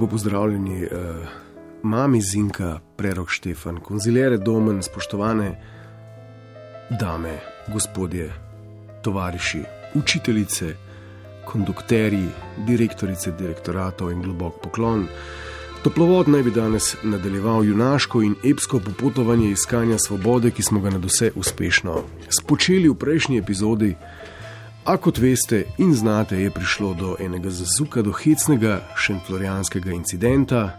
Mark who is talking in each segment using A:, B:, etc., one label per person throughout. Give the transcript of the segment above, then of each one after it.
A: Lepo pozdravljeni, uh, mami Zinka, prerok Štefan, konzilere domen, spoštovane dame, gospodje, tovariši, učiteljice, kondukterji, direktorice direktoratov in globok poklon. Toplovod naj bi danes nadaljeval junaško in epsko popotovanje iskanja svobode, ki smo ga na vse uspešno spočeli v prejšnji epizodi. A kot veste in znate, je prišlo do enega zazuka, do hecnega šentflorijanskega incidenta,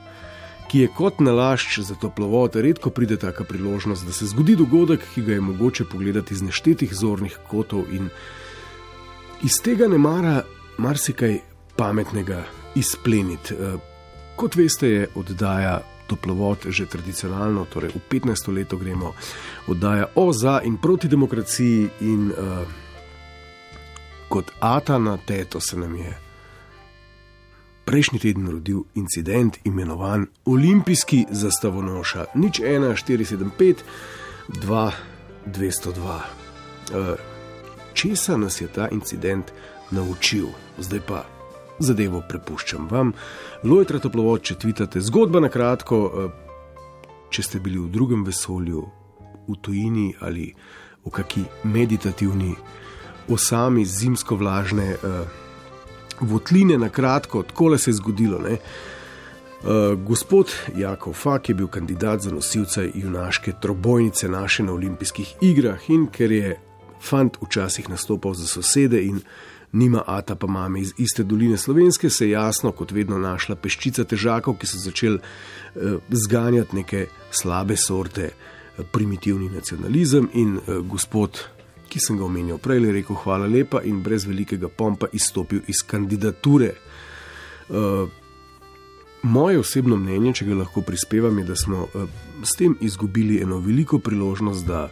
A: ki je kot nalašč za toplovod, redko pride taka priložnost, da se zgodi dogodek, ki ga je mogoče pogledati iz neštetih zornih kotov in iz tega ne mara marsikaj pametnega izpleniti. Eh, Kot veste, je oddaja toplovod že tradicionalno, torej v 15. leto gremo, oddaja o za in proti demokraciji in uh, kot ata na teto se nam je prejšnji teden rodil incident imenovan Olimpijski zastavonoša, nič 1, 475, 2, 202. Uh, česa nas je ta incident naučil, zdaj pa zadevo prepuščam vam. Lojtra toplovod, če tvitate zgodba na kratko, uh, če ste bili v drugem vesolju, v tujini ali v kaki meditativni osami zimsko vlažne uh, votline, na kratko, tako se je zgodilo. Ne? Uh, gospod Jakov Fak je bil kandidat za nosilca junaške trobojnice naše na olimpijskih igrah in ker je fant včasih nastopal za sosede in nima ata pa mame iz iste doline slovenske, se je jasno, kot vedno, našla peščica težakov, ki so začeli uh, zganjati neke slabe sorte, uh, primitivni nacionalizem in uh, gospod ki sem ga omenjal prej, je rekel: Hvala lepa in brez velikega pompa izstopil iz kandidature. Uh, moje osebno mnenje, če ga lahko prispevam, je, da smo uh, s tem izgubili eno veliko priložnost, da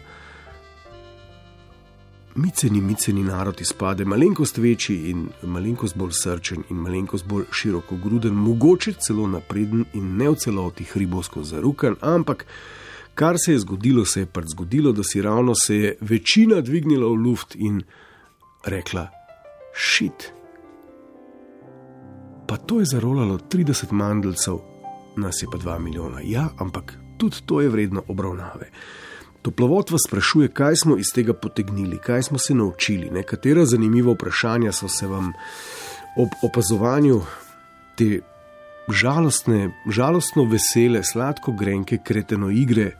A: miceni, miceni narod izpade malenkost večji in malenkost bolj srčen in malenkost bolj široko gruden, mogoče celo napreden in ne v celoti hribovsko zarukan, ampak kar se je zgodilo, se je pač zgodilo, da si ravno se je večina dvignila v luft in rekla: Šit. Pa to je zarolalo 30 mandelcev, nas je pa 2 milijona. Ja, ampak tudi to je vredno obravnave. Toplovod vas sprašuje, kaj smo iz tega potegnili, kaj smo se naučili, nekatera zanimiva vprašanja so se vam ob opazovanju te žalostne, žalostno vesele, sladko grenke, kreteno igre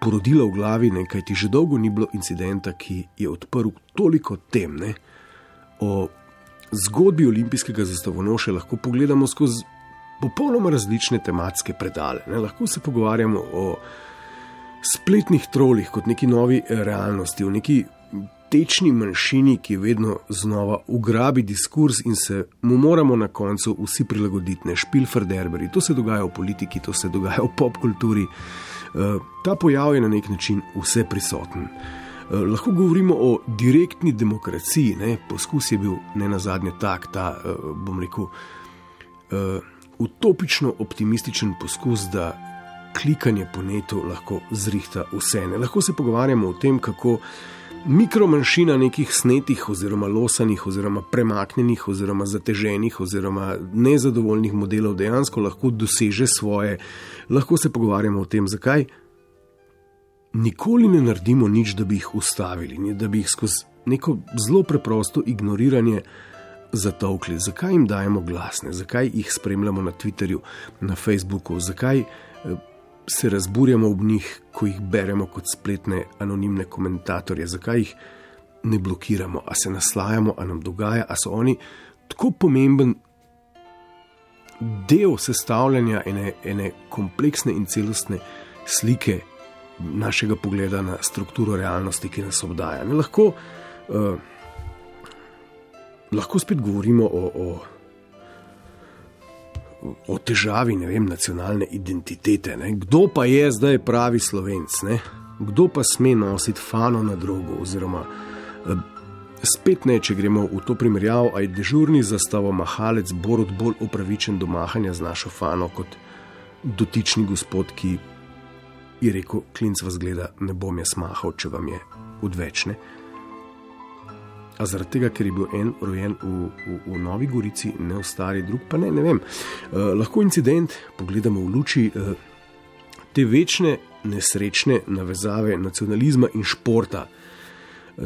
A: porodila v glavi, kaj ti že dolgo ni bilo incidenta, ki je odprl toliko tem. Ne? O zgodbi olimpijskega zastavonoša lahko pogledamo skozi popolnoma različne tematske predale. Ne? Lahko se pogovarjamo o spletnih trolih kot neki novi realnosti, o neki tečni manjšini, ki vedno znova ugrabi diskurs in se mu moramo na koncu vsi prilagoditi, ne špilferderberi. To se dogaja v politiki, to se dogaja v popkulturi. Eh, ta pojav je na nek način vse prisoten. Eh, lahko govorimo o direktni demokraciji, ne? poskus je bil ne na zadnje tak, ta, eh, bom rekel, utopično optimističen poskus, da klikanje po netu lahko zrihta vse. Ne? Lahko se pogovarjamo o tem, kako mikromanjšina nekih snetih, oziroma losanih, oziroma premaknjenih, oziroma zateženih, oziroma nezadovoljnih modelov dejansko lahko doseže svoje. Lahko se pogovarjamo o tem, zakaj nikoli ne naredimo nič, da bi jih ustavili, da bi jih skozi neko zelo preprosto ignoriranje zatovkli. Zakaj jim dajemo glasne, zakaj jih spremljamo na Twitterju, na Facebooku, zakaj eh, se razburjamo ob njih, ko jih beremo kot spletne anonimne komentatorje, zakaj jih ne blokiramo, a se naslajamo, a nam dogaja, a so oni tako pomemben. Del sestavljanja ene, ene kompleksne in celostne slike našega pogleda na strukturo realnosti, ki nas obdaja. Ne, lahko, uh, lahko spet govorimo o, o, o težavi vem, nacionalne identitete. Ne. Kdo pa je zdaj pravi slovenc? Ne? Kdo pa sme nositi fano na drogo? Oziroma, uh, spet ne, če gremo v to primerjavo, aj dežurni zastavo mahalec bolj upravičen do mahanja z našo fano kot dotični gospod, ki je rekel, klinc vas gleda, ne bom jaz mahal, če vam je odvečne. A zaradi tega, ker je bil en rojen v, v, v Novi Gorici, ne v stari, drug pa ne, ne vem. Uh, lahko incident pogledamo v luči uh, te večne nesrečne navezave nacionalizma in športa. Uh,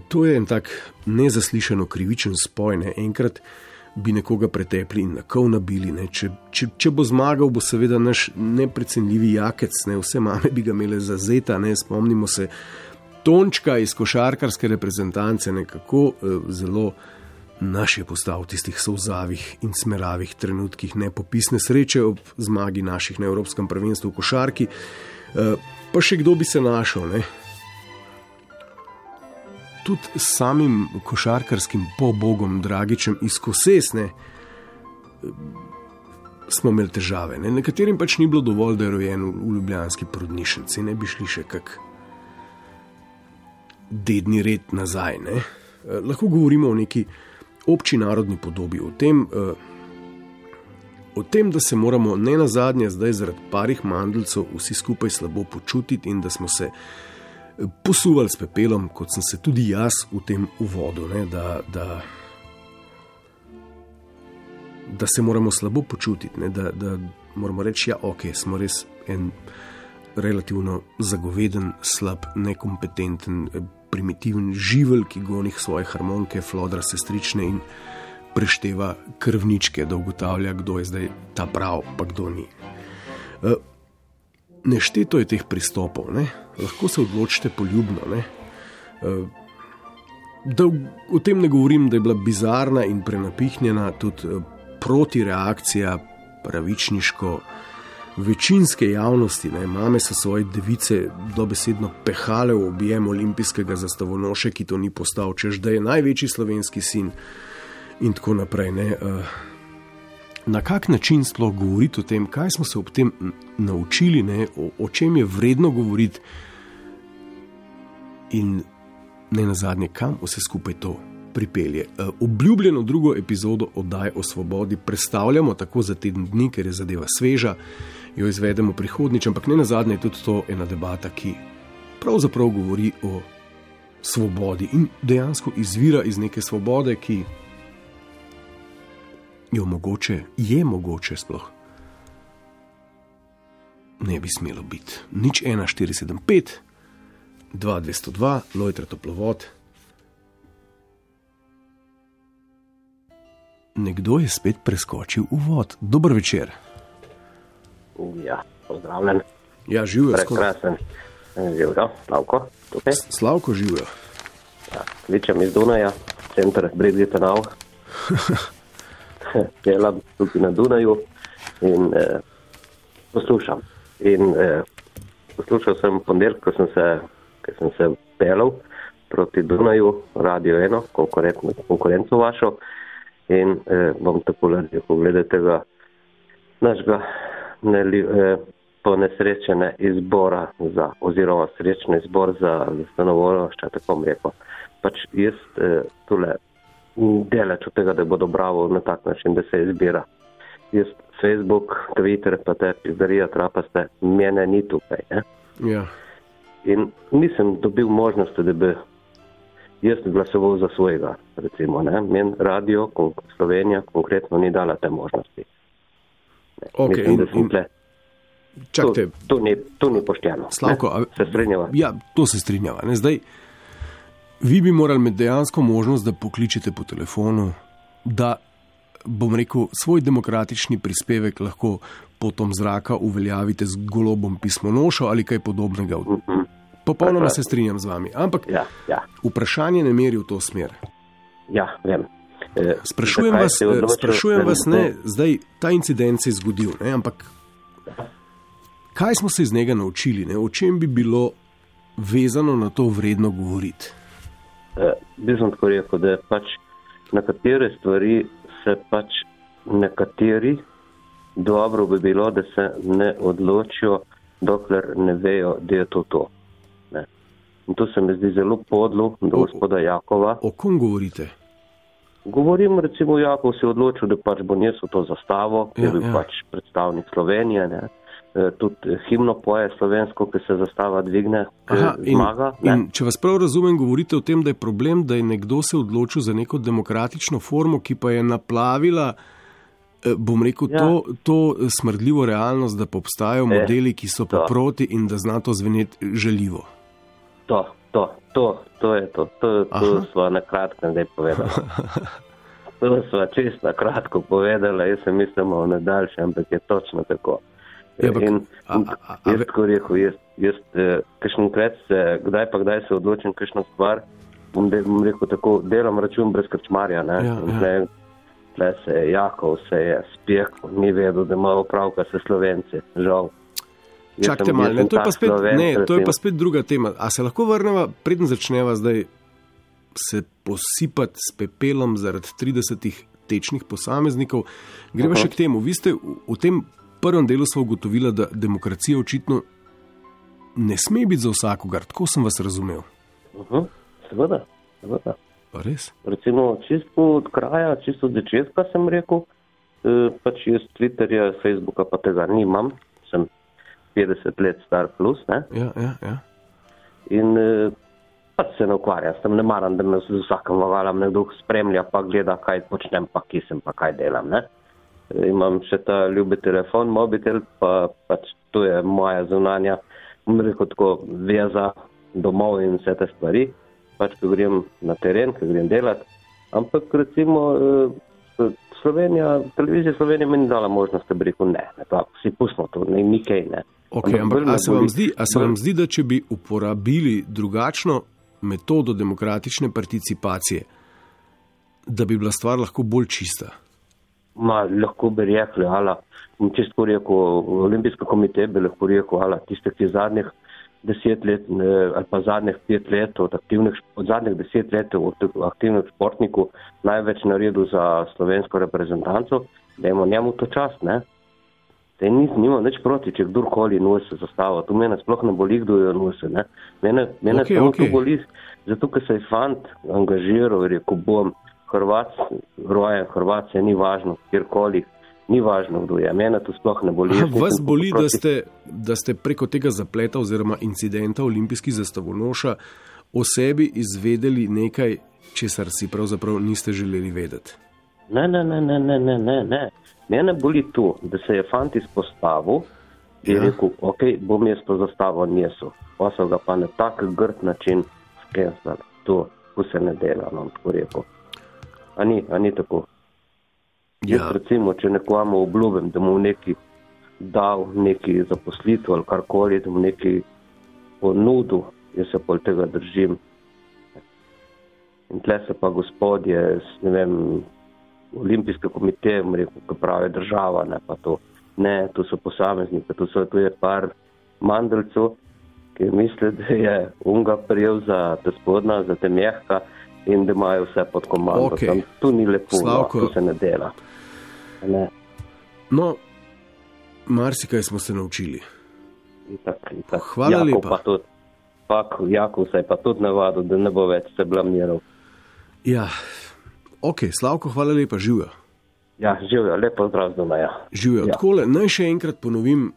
A: to je en tak nezaslišano krivičen spoj. Ne? Enkrat bi nekoga pretepli in na kov nabili. Če, če, če bo zmagal, bo seveda naš neprecenljivi jakec, ne? vse mame bi ga imele za zeta, ne? spomnimo se Tončka iz košarkarske reprezentance, nekako eh, zelo naš je postal v tistih solzavih in smeravih trenutkih nepopisne sreče ob zmagi naših na Evropskem prvenstvu v košarki. Eh, pa še kdo bi se našel, ne? tudi samim košarkarskim pobogom, Dragičem iz Kosesne, smo imeli težave. Ne? Nekaterim pač ni bilo dovolj, da je rojen v Ljubljanski porodnišnici, ne bi šli še kak dedni red nazaj. Ne? Eh, lahko govorimo o neki obči narodni podobi, o tem, eh, o tem, da se moramo ne na zadnje zdaj zaradi parih mandlcev vsi skupaj slabo počutiti in da smo se posuvali s pepelom, kot sem se tudi jaz v tem uvodu, ne, da, da, da se moramo slabo počutiti, ne, da, da moramo reči, da ja, okay, smo res en relativno zagoveden, slab, nekompetenten, primitiven živel, ki goni svoje harmonike, flodra sestrične in prešteva krvničke, da ugotavlja, kdo je zdaj ta prav, pa kdo ni. Uh, nešteto je teh pristopov, ne? lahko se odločite poljubno. Ne? Eh, da o tem ne govorim, da je bila bizarna in prenapihnjena tudi eh, protireakcija pravičniško. Večinske javnosti, ne, mame so svoje device dobesedno pehale v objem olimpijskega zastavonoša, ki to ni postal, čež da je največji slovenski sin in tako naprej. Ne, uh, na kak način sploh govoriti o tem, kaj smo se ob tem naučili, ne, o, o čem je vredno govoriti, in ne na zadnje, kam vse skupaj to pripelje. E, obljubljeno drugo epizodo oddaje o svobodi predstavljamo tako za teden dni, ker je zadeva sveža, jo izvedemo prihodnjič, ampak ne na zadnje, tudi to je ena debata, ki pravzaprav govori o svobodi in dejansko izvira iz neke svobode, ki jo mogoče, je mogoče sploh. Ne bi smelo biti. Nič 1475, 2202, Lojtra toplovod. Nekdo je spet preskočil v vod. Dober večer.
B: Ja, pozdravljen.
A: Ja, živijo.
B: Prekrasen. Živijo, Slavko. Tukaj.
A: Slavko živijo.
B: Ja, kličem iz Dunaja, center Bridgeta Now. delam tukaj na Dunaju in eh, poslušam. In, eh, poslušal sem ponedeljek, ko sem se, sem se pelal proti Dunaju, radio eno, konkurenco vašo in eh, bom tako naredil, ko gledate ga našega neli, eh, ponesrečene izbora za, oziroma srečni izbor za, za stanovolo, še tako bom rekel. Pač jaz eh, tule deleč od tega, da bodo bravo na tak način, da se izbira. Jaz, Facebook, Twitter, pa te pizzerije, trapaste, mene ni tukaj.
A: Ja.
B: In nisem dobil možnosti, da bi jaz glasoval za svojega, recimo, ne, men radio, Slovenija konkretno ni dala te možnosti. Ne,
A: Ok,
B: mislim, da
A: in-
B: tle-
A: Čakajte,
B: To, to, ni, to ni pošteno.
A: Slavko,
B: ne, se strinjava.
A: Ja, to se strinjava. Ne? Zdaj, vi bi morali imeti dejansko možnost, da pokličete po telefonu, da bom rekel, svoj demokratični prispevek lahko potom zraka uveljavite z golobom pismonošo ali kaj podobnega. Popolnoma se strinjam z vami. Ampak
B: Ja, ja,
A: vprašanje ne meri v to smer.
B: ja, vem. E,
A: Sprašujem vas, sprašujem vas
B: ne,
A: zdaj ta incident se je zgodil, ne, ampak kaj smo se iz njega naučili, ne, o čem bi bilo vezano na to vredno govoriti?
B: Eh, bi sem tako rekel, da pač nekatere stvari se pač nekateri dobro bi bilo, da se ne odločijo, dokler ne vejo, da je to to. Ne. In to se mi zdi zelo podlo do
A: O-
B: gospoda Jakova.
A: O kom govorite?
B: Govorim, recimo, Jakov se je odločil, da pač bo nesel to zastavo, ki
A: Ja,
B: je bil
A: ja.
B: pač predstavnik Slovenije. Ne. Eh, Tudi himno poje slovensko, ki se zastava dvigne,
A: Aha, in,
B: zmaga. ne.
A: in če vas prav razumem, govorite o tem, da je problem, da je nekdo se odločil za neko demokratično formo, ki pa je naplavila, eh, bom rekel,
B: Ja.
A: to, to smrdljivo realnost, da obstajajo modeli, ki so pa
B: to.
A: proti in da zna to zveneti žaljivo.
B: To, to, to, to je to. To,
A: Aha.
B: to smo na kratko zdaj povedali. To smo čist na kratko povedali, jaz sem mislil o nedaljši, ampak je točno tako.
A: Ja, ampak,
B: In,
A: a- a- a-
B: jaz tako rekel, jaz, jaz eh, kakšenkrat se, kdaj pa kdaj se odločim kakšno stvar, bom, de, bom rekel tako, delam račun brez krčmarja. Ne?
A: Ja,
B: In
A: ja.
B: tle- Tle se je Jakov, se je spekel, ni vedel, da ima opravka s Slovenci, žal.
A: Čakajte malo, ne, to je, pa spet, ne, to je pa spet druga tema. A se lahko vrnemo, preden začneva zdaj se posipati s pepelom zaradi 30 tečnih posameznikov? Gremo
B: Aha.
A: še k temu. Vi ste v, v tem prvem delu sva ugotovila, da demokracija očitno ne sme biti za vsakogar. Tako sem vas razumel.
B: Uh-huh. Seveda, seveda.
A: Pa res?
B: Recimo, čisto od kraja, čisto od začetka sem rekel, eh, pač jaz Twitterja, Facebooka pa tega nimam, sem 50 let star plus, ne?
A: Ja, ja, ja.
B: In eh, pač se ne ukvarjam s tem, ne maram, da me z vsakem vagalom nekdo spremlja, pa gleda, kaj počnem, pa kje sem, pa kaj delam, ne? Eh, Imam še ta ljubi telefon, mobitel, pa pač to je moja zunanja, rekel tako, veza domov in vse te stvari, pač ko grem na teren, ko grem delat. Ampak recimo eh, Slovenija, televizija Slovenije mi ni dala možnost, da bi rekel ne, ne pa si pustimo to, ne, ni kaj, ne.
A: Okay, ampak
B: me
A: a se, vam zdi, a se vam zdi, da če bi uporabili drugačno metodo demokratične participacije, da bi bila stvar lahko bolj čista?
B: Ma, lahko bi rekli, ala, čisto rekel, olimpijski komitej bi lahko rekel, ala, tiste, ki zadnjih deset let ali pa zadnjih pet let od aktivnih, od zadnjih deset let od aktivnih športnikov največ naredil za slovensko reprezentanco, da imamo njemu to čast, ne. Te nis, nima nič proti, če kdorkoli nosi zastavo. Tu mene sploh ne boli, kdo jo nosi. Ne? Mene, mene okay, samo okay. to boli, zato ker se je fant angažiral, rekel, bom Hrvat, rojen Hrvat, se ni važno, kjerkoli, ni važno, kdo je. Mene to sploh ne boli.
A: Aha, vas boli, da
B: proti-
A: ste, da ste preko tega zapleta oziroma incidenta olimpijskih zastavonoša o sebi izvedeli nekaj, česar si pravzaprav niste želeli vedeti.
B: Ne, ne, ne, ne, ne, ne, ne. Mene boli to, da se je fant izpostavil in
A: Ja.
B: rekel, ok, bom jaz to zastavo nesel. Pa so ga pa na tak grd način skenslali. To, ko se ne dela, no, tako rekel. A ni, a ni tako.
A: Ja,
B: Jaz recimo, če nekomu obljubim, da mu neki dal neki zaposlitev ali karkoli, da mu neki ponudil, jaz se pol tega držim. In tle se pa gospodje, ne vem, olimpijske komiteje, bom rekel, ki pravi država, ne pa to. Ne, to so posamezniki, to, so, to je par mandalcev, ki misli, da je unga prijel za te spodna, za te mehka in da imajo vse pod komando.
A: Okej.
B: Tam, tu ni lepo,
A: Slavko.
B: no, tu se ne dela. Ne,
A: no, marsikaj smo se naučili.
B: itak, itak.
A: Hvala
B: Jakov
A: lepa.
B: Pa tudi, pak, Jakov se je pa tudi navadil, da ne bo več se blamiral.
A: Ja, ok, Slavko, hvala lepa, živijo.
B: Ja, živijo, lepo zdrav z doma. Ja.
A: Živijo.
B: Ja.
A: Takole, naj še enkrat ponovim,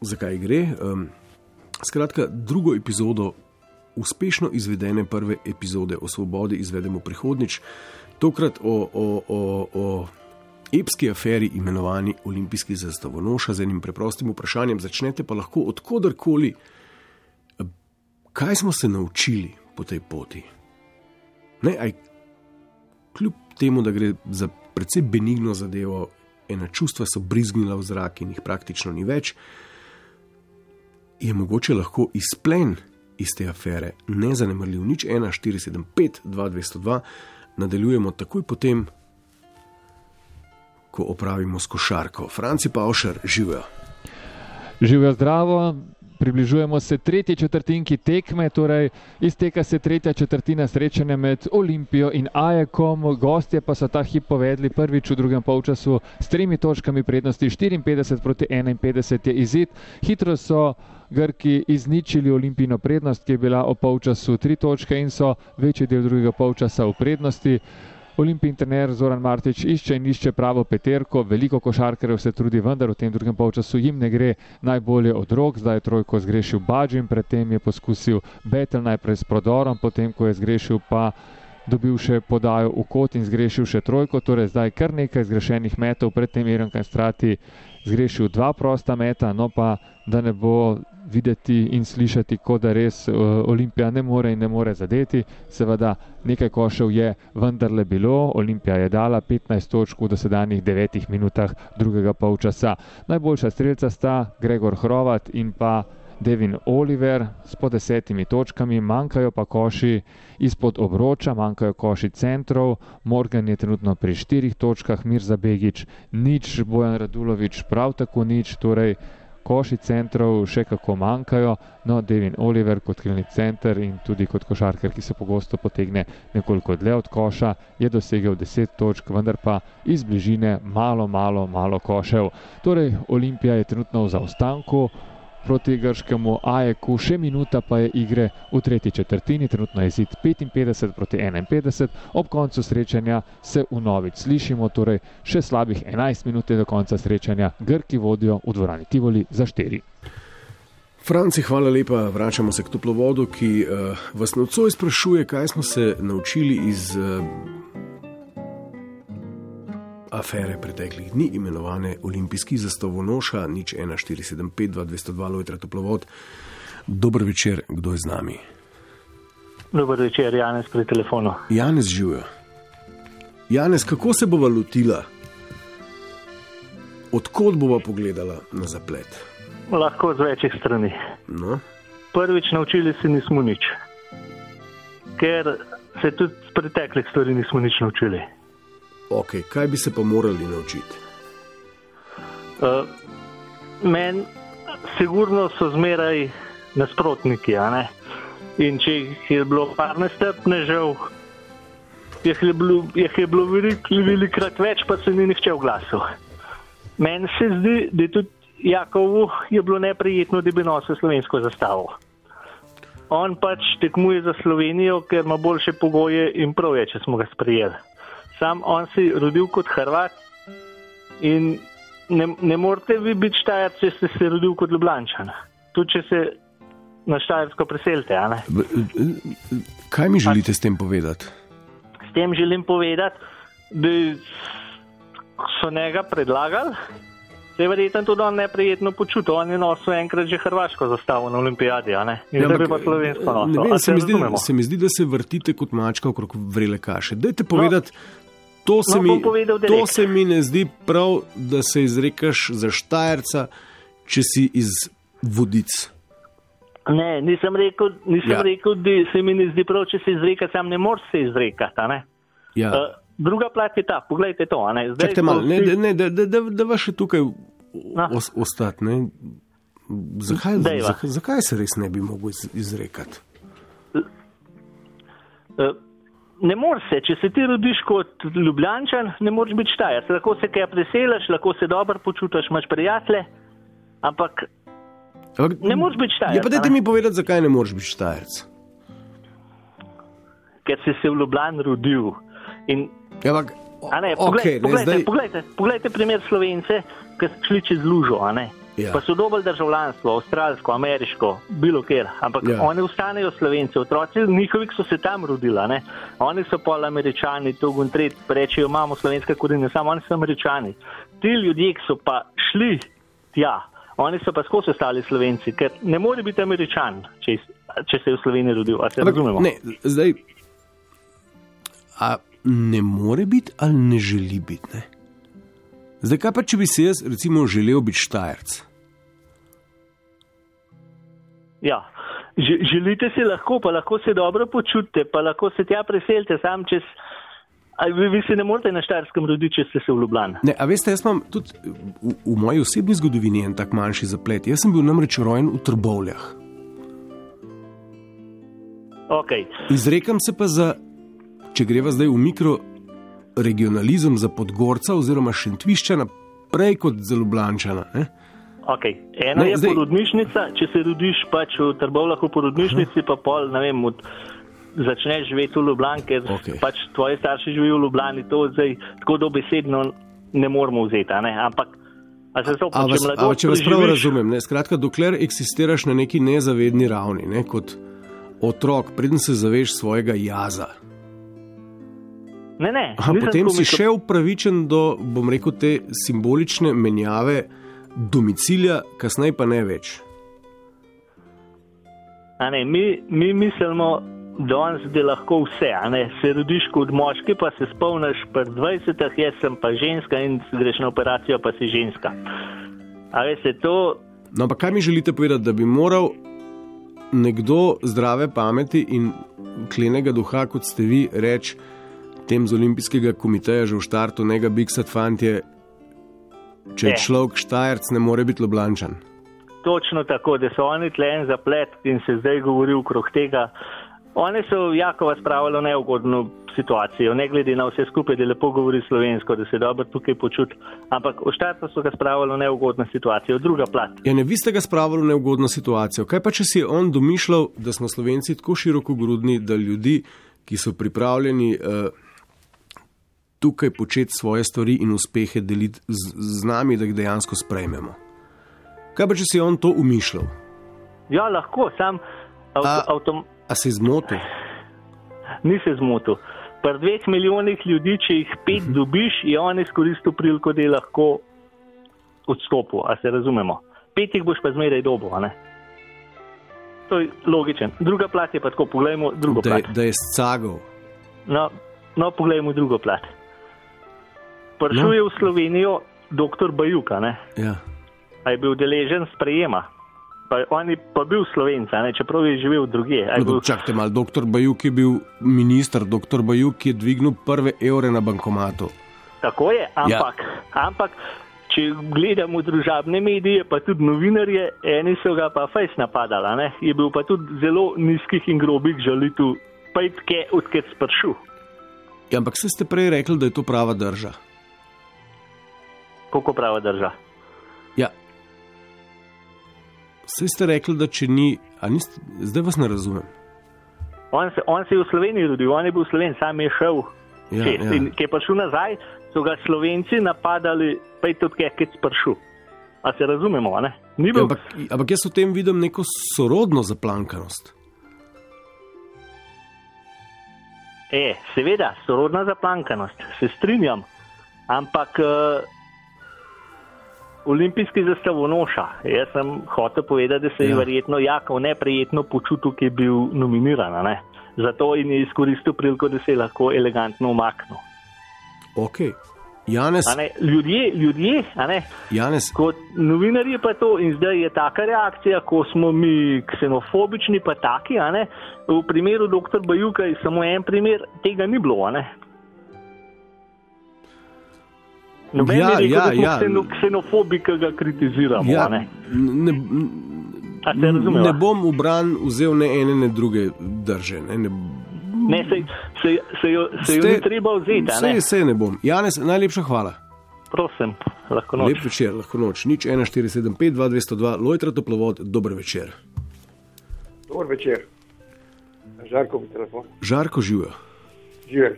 A: zakaj gre. Um, skratka, drugo epizodo uspešno izvedene prve epizode o svobodi izvedemo prihodnič, tokrat o, o, o, o epski aferi imenovani Olimpijski zastavonoša z enim preprostim vprašanjem. Začnete pa lahko odkudarkoli, kaj smo se naučili po tej poti. Ne, aj, kljub temu, da gre za precej benigno zadevo, ena čustva so brizgnila v zrak in jih praktično ni več, je mogoče lahko izplen iz te afere nezanemrljiv. Nič 1, 4, 7, 5, 2, 202, nadaljujemo takoj potem, ko opravimo s košarko. Franci pa ošar, živijo.
C: Živijo zdravo. Približujemo se tretji četrtinki tekme, torej izteka se tretja četrtina srečanja med Olimpijo in Ajekom. Gostje pa so ta hip povedali prvič v drugem polčasu s tremi točkami prednosti 54 proti 51 je izid. Hitro so Grki izničili olimpijno prednost, ki je bila v polčasu tri točke in so večji del drugega polčasa v prednosti. Olimpijski trener Zoran Martič išče in išče pravo peterko, veliko košarkarjev se trudi, vendar v tem drugem polčasu jim ne gre najbolje od rok. Zdaj je trojko zgrešil Bađin, predtem je poskusil Betel najprej s prodorom, potem ko je zgrešil pa dobil še podajo v kot in zgrešil še trojko, torej zdaj kar nekaj zgrešenih metov, predtem je Iran Kanstrati zgrešil dva prosta meta, no pa da ne bo videti in slišati, kot da res uh, Olimpija ne more in ne more zadeti. Seveda, nekaj košev je vendarle bilo, Olimpija je dala 15 točk v dosedanjih 9 minutah drugega polčasa. Najboljša streljca sta Gregor Hrovat in pa Devin Oliver s po desetimi točkami, manjkajo pa koši izpod obroča, manjkajo koši centrov, Morgan je trenutno pri štirih točkah, Mirza Begič nič, Bojan Radulovič prav tako nič, torej koši centrov še kako manjkajo, no Devin Oliver kot krilni center in tudi kot košarkar, ki se pogosto potegne nekoliko dlje od koša, je dosegel 10 točk, vendar pa iz bližine malo, malo, malo košev. Torej, Olimpija je trenutno v zaostanku proti grškemu Ajeku, še minuta pa je igre v tretji četrtini, trenutno je zid 55 proti 51, ob koncu srečanja se v novic slišimo, torej še slabih 11 minut do konca srečanja, Grki vodijo v dvorani Tivoli za 4.
A: Franci, hvala lepa. Vračamo se k toplovodu, ki uh, vas nocoj sprašuje, kaj smo se naučili iz uh, afere preteklih dni, imenovane Olimpijski zastavonoša, nič 1475-2202 Lojtra Toplovod. Dober večer, kdo je z nami?
D: Dober večer, Janez pri telefonu.
A: Janez živijo. Janez, kako se bova lotila? Odkot bova pogledala na zaplet?
D: Lahko z večjih strani.
A: No?
D: Prvič naučili se nismo nič, ker se tudi z preteklih stvari nismo nič naučili.
A: Okay, kaj bi se pa morali naučiti?
D: Uh, Meni, sigurno so zmeraj nasprotniki. In če jih je bilo par nestrpnežev, jih je bilo, jih je bilo veliko, velikrat več, pa se ni nihče oglasil. Meni se zdi, da je tudi Jakovu je bilo neprijetno, da bi nosil slovensko zastavo. On pač tekmuje za Slovenijo, ker ima boljše pogoje in prav je, če smo ga sprejeli sam on si rodil kot Hrvat in ne, ne morete vi biti štajer, če ste se rodil kot Ljubljančan. Tudi če se na štajersko preselite.
A: Kaj mi želite s tem povedati?
D: S tem želim povedati, da so njega predlagali. Se je verjetno tudi on neprijetno počutil, on je nosil enkrat že Hrvaško zastavo na olimpijadi, ne? In ja, zdaj pa slovensko nosil.
A: Ne vem, se, mi zdi, se mi zdi, da se vrtite kot mačka okrog vrele kaše. Dajte povedati, no to se, no, mi, to se mi ne zdi prav, da se izrekaš za Štajerca, če si iz vodic.
D: Ne, nisem rekel, nisem ja. rekel da se mi ne zdi prav, če se izreka, sam ne moreš se izrekati.
A: Ja. Uh,
D: druga plat je ta, pogledajte to.
A: Čakajte malo, ne, ne, da, da, da, da vas še tukaj os, ostati. Zakaj, zakaj, zakaj se res ne bi mogel izrekati?
D: Uh, ne moreš se, če se ti rodiš kot ljubljančan, ne moreš biti štajer. Lahko se kaj preseliš, lahko se dobro počutiš, imaš prijatelje, ampak ne moreš biti štajer.
A: Ja, pa dajte mi povedati, zakaj ne moreš biti štajerc.
D: Ker si se v Ljubljani rodil. In,
A: ja, ampak,
D: ne, poglej, okay, poglejte, ne, zdaj... poglejte, poglejte primer slovence, ki so šli čez lužo.
A: Ja.
D: Pa so dobili državljanstvo, avstralsko, ameriško, bilo kjer. Ampak
A: Ja.
D: oni ostanejo slovenci, otroci njihovih so se tam rodila. Ne? Oni so pol američani, to gun tret, rečejo, imamo slovenske korene, samo oni so američani. Ti ljudje, ki so pa šli tja, oni so pa skozi ostali slovenci, ker ne more biti američan, če, če se je v Sloveniji rodil. A se
A: Ampak,
D: razumemo?
A: ne, zdaj, a ne more biti ali ne želi biti? Ne? Zdaj, kaj pa če bi se jaz, recimo, želel biti štajerc?
D: Ja. Želite si lahko, pa lahko se dobro počutite, pa lahko se tja preselite sam čez. Vi, vi se ne morete na Štajerskem roditi, če ste se v Ljubljani.
A: Ne, a veste, jaz imam tudi v, v moji osebni zgodovini en tak manjši zaplet. Jaz sem bil namreč rojen v Trbovljah.
D: Okay.
A: Izrekam se pa za, če greva zdaj v mikroregionalizem, za Podgorca oziroma Šentviščana, prej kot za Ljubljančana. Ne?
D: Okay. Ena
A: Ne,
D: je
A: zdaj-
D: porodnišnica, če se rodiš pač v Trbovlah v porodnišnici, pa pol, ne vem, od, začneš živeti v Ljubljani, ker okay. pač tvoji starši živijo v Ljubljani, to zdaj tako dobesedno ne moramo vzeti, a ne? ampak. A se to,
A: A vas,
D: če
A: a, če vas prav razumem, ne? skratka, dokler eksistiraš na neki nezavedni ravni, ne? kot otrok, preden se zaveš svojega jaza.
D: Ne, ne,
A: Aha, potem si še upravičen do, bom rekel, te simbolične menjave domicilja, kasneje pa ne več.
D: A Ne, mi, mi mislimo danes, da lahko vse. Se rodiš kot moški, pa se spomniš pri 20, jaz sem pa ženska in greš na operacijo, pa si ženska. A veste, to
A: No, ampak kaj mi želite povedati, da bi moral nekdo zdrave pameti in klenega duha, kot ste vi, reči tem z olimpijskega komiteja že v štartu, ne ga biksat fantje, če je
D: Ne.
A: človek štajerc, ne more biti loblančan.
D: točno tako, da so oni tle en zaplet in se zdaj govori okrog tega. Oni so Jakova spravili v neugodno situacijo, ne glede na vse skupaj, da lepo govori slovensko, da se dobro tukaj počuti. Ampak v štartu so ga spravili v neugodno situacijo, druga plat.
A: Ja, ne, vi ste ga spravili v neugodno situacijo. Kaj pa, če si je on domišljal, da smo Slovenci tako širokogrudni, da ljudi, ki so pripravljeni uh, tukaj početi svoje stvari in uspehe deliti z, z nami, da jih dejansko sprejmemo? Kaj pa, če si on to umišljal?
D: Ja, lahko, sam avto,
A: A-
D: avtom,
A: A je zmotil?
D: ni se zmotil. Pri dveh milijonih ljudi, če jih pet dobiš, je on izkoristil priliko, da je lahko odstopil. A se razumemo? Pet jih boš pa zmeraj dobo, a ne? To je logičen. Druga plat je pa tako, poglejmo drugo
A: Da,
D: plat.
A: da je scagal.
D: No, no poglejmo drugo plat. Prišel
A: No.
D: je v Slovenijo dr. Bajuka, ne?
A: Ja.
D: A je bil deležen sprejema. Pa on je pa bil slovenca, ne? čeprav je živel je
A: No,
D: bil-
A: čakajte malo, doktor Bajuk je bil minister, doktor Bajuk je dvignil prve evre na bankomatu.
D: Tako je, ampak, ja. ampak če gledamo družabne medije, pa tudi novinarje, eni so ga pa fejs napadali, a ne? je bil pa tudi zelo nizkih in grobih žalitev, pejtke, odkot spršu.
A: Ja, ampak se ste prej rekli, da je to prava drža.
D: Koliko prava drža?
A: Ja. Vse ste rekli, da če ni, niste, zdaj vas ne razumem.
D: On se, on se je v Sloveniji rodil, on je bil Sloven, sam je šel.
A: Ja,
D: čez.
A: ja.
D: In ki je prišel nazaj, so ga Slovenci napadali, pejtke, odkot spršu. A se razumemo, ne? Ni
A: Ja,
D: bil
A: ampak, ampak jaz v tem vidim neko sorodno zaplankanost.
D: E, seveda, sorodna zaplankanost, se strinjam, ampak uh, olimpijski zastavonoša, jaz sem hotel povedati, da se je
A: Ja.
D: verjetno Jakov neprijetno počutil, ki je bil nominiran, a ne? zato in je izkoristil priliko, da se je lahko elegantno umaknil.
A: Ok, Janez,
D: A ne, Ljudje, ljudje, a ne,
A: Janez
D: kot novinarji pa to in zdaj je taka reakcija, ko smo mi ksenofobični, pa taki, a ne, v primeru dr. Bajuka je samo en primer, tega ni bilo, Noben
A: Ja,
D: ni rekel,
A: ja,
D: da smo
A: ja.
D: kseno, ksenofobi, ki ga kritiziramo,
A: ja,
D: a ne.
A: ne,
D: se razumeva?
A: ne bom v bran vzel ne ene, ne druge drže. Ne, ne,
D: Ne, se, se, se, jo, se jo
A: Ste-
D: ni treba vzeti, a ne.
A: Sej ne bom. Janez, najlepša hvala.
D: Prosim, lahko noč.
A: Lep večer, lahko noč. Nič 1475, 2202, Lojtra Toplovod, dober večer.
E: Dober večer. Žarko bi telefon.
A: Žarko živijo.
E: Živeli.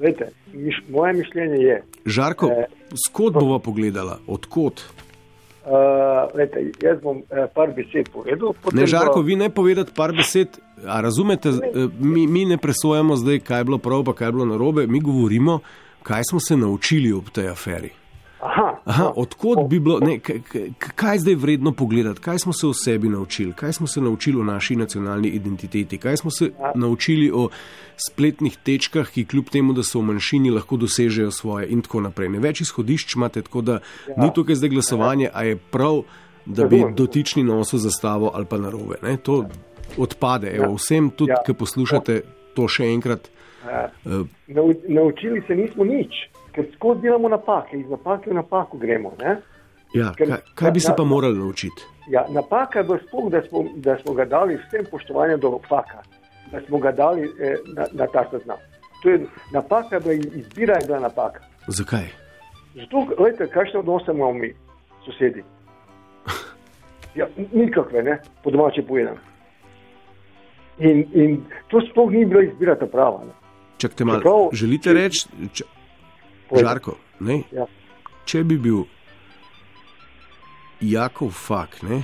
E: Lejte, miš, moje mišljenje je,
A: Žarko,
E: Eh.
A: skot bova pogledala, odkot?
E: Uh, lejte, jaz bom uh, par besed povedal.
A: Ne, žarko, vi ne povedati par besed. A razumete, eh, mi, mi ne presojamo zdaj, kaj je bilo prav, pa kaj je bilo narobe. Mi govorimo, kaj smo se naučili ob tej aferi.
E: Aha,
A: Aha, odkot bi bilo, ne, kaj je zdaj vredno pogledati, kaj smo se o sebi naučili, kaj smo se naučili o naši nacionalni identiteti, kaj smo se naučili o spletnih tečkah, ki kljub temu, da so v manjšini, lahko dosežejo svoje in tako naprej. Ne več izhodišč imate, tako da ja. ni tukaj zdaj glasovanje, a je prav, da bi dotični nosil zastavo ali pa narobe. Ne? To odpade. Evo, vsem tudi,
E: Ja.
A: ki poslušate to še enkrat.
E: Ja.
A: eh,
E: Nau, naučili se nismo nič, ker skozi delamo napake, iz napake v napako gremo. Ne?
A: Ja,
E: Ker-
A: kaj, kaj bi se pa morali naučiti?
E: Ja, napaka je sploh, da smo, da smo ga dali vsem spoštovanjem do faka, da smo ga dali eh, na, na ta seznam. To je napaka, je bila izbira je bila napaka.
A: Zakaj?
E: Zato, gledajte, kakšne odnose imamo mi, sosedi. Ja, nikakve, ne, po domače povedano. In, in to sploh ni bila izbira ta prava. Ne.
A: Čakajte malo,
E: Čeprav-
A: želite reči, če-. Žarko, ne?
E: Ja.
A: če bi bil Jakov Fak, ne?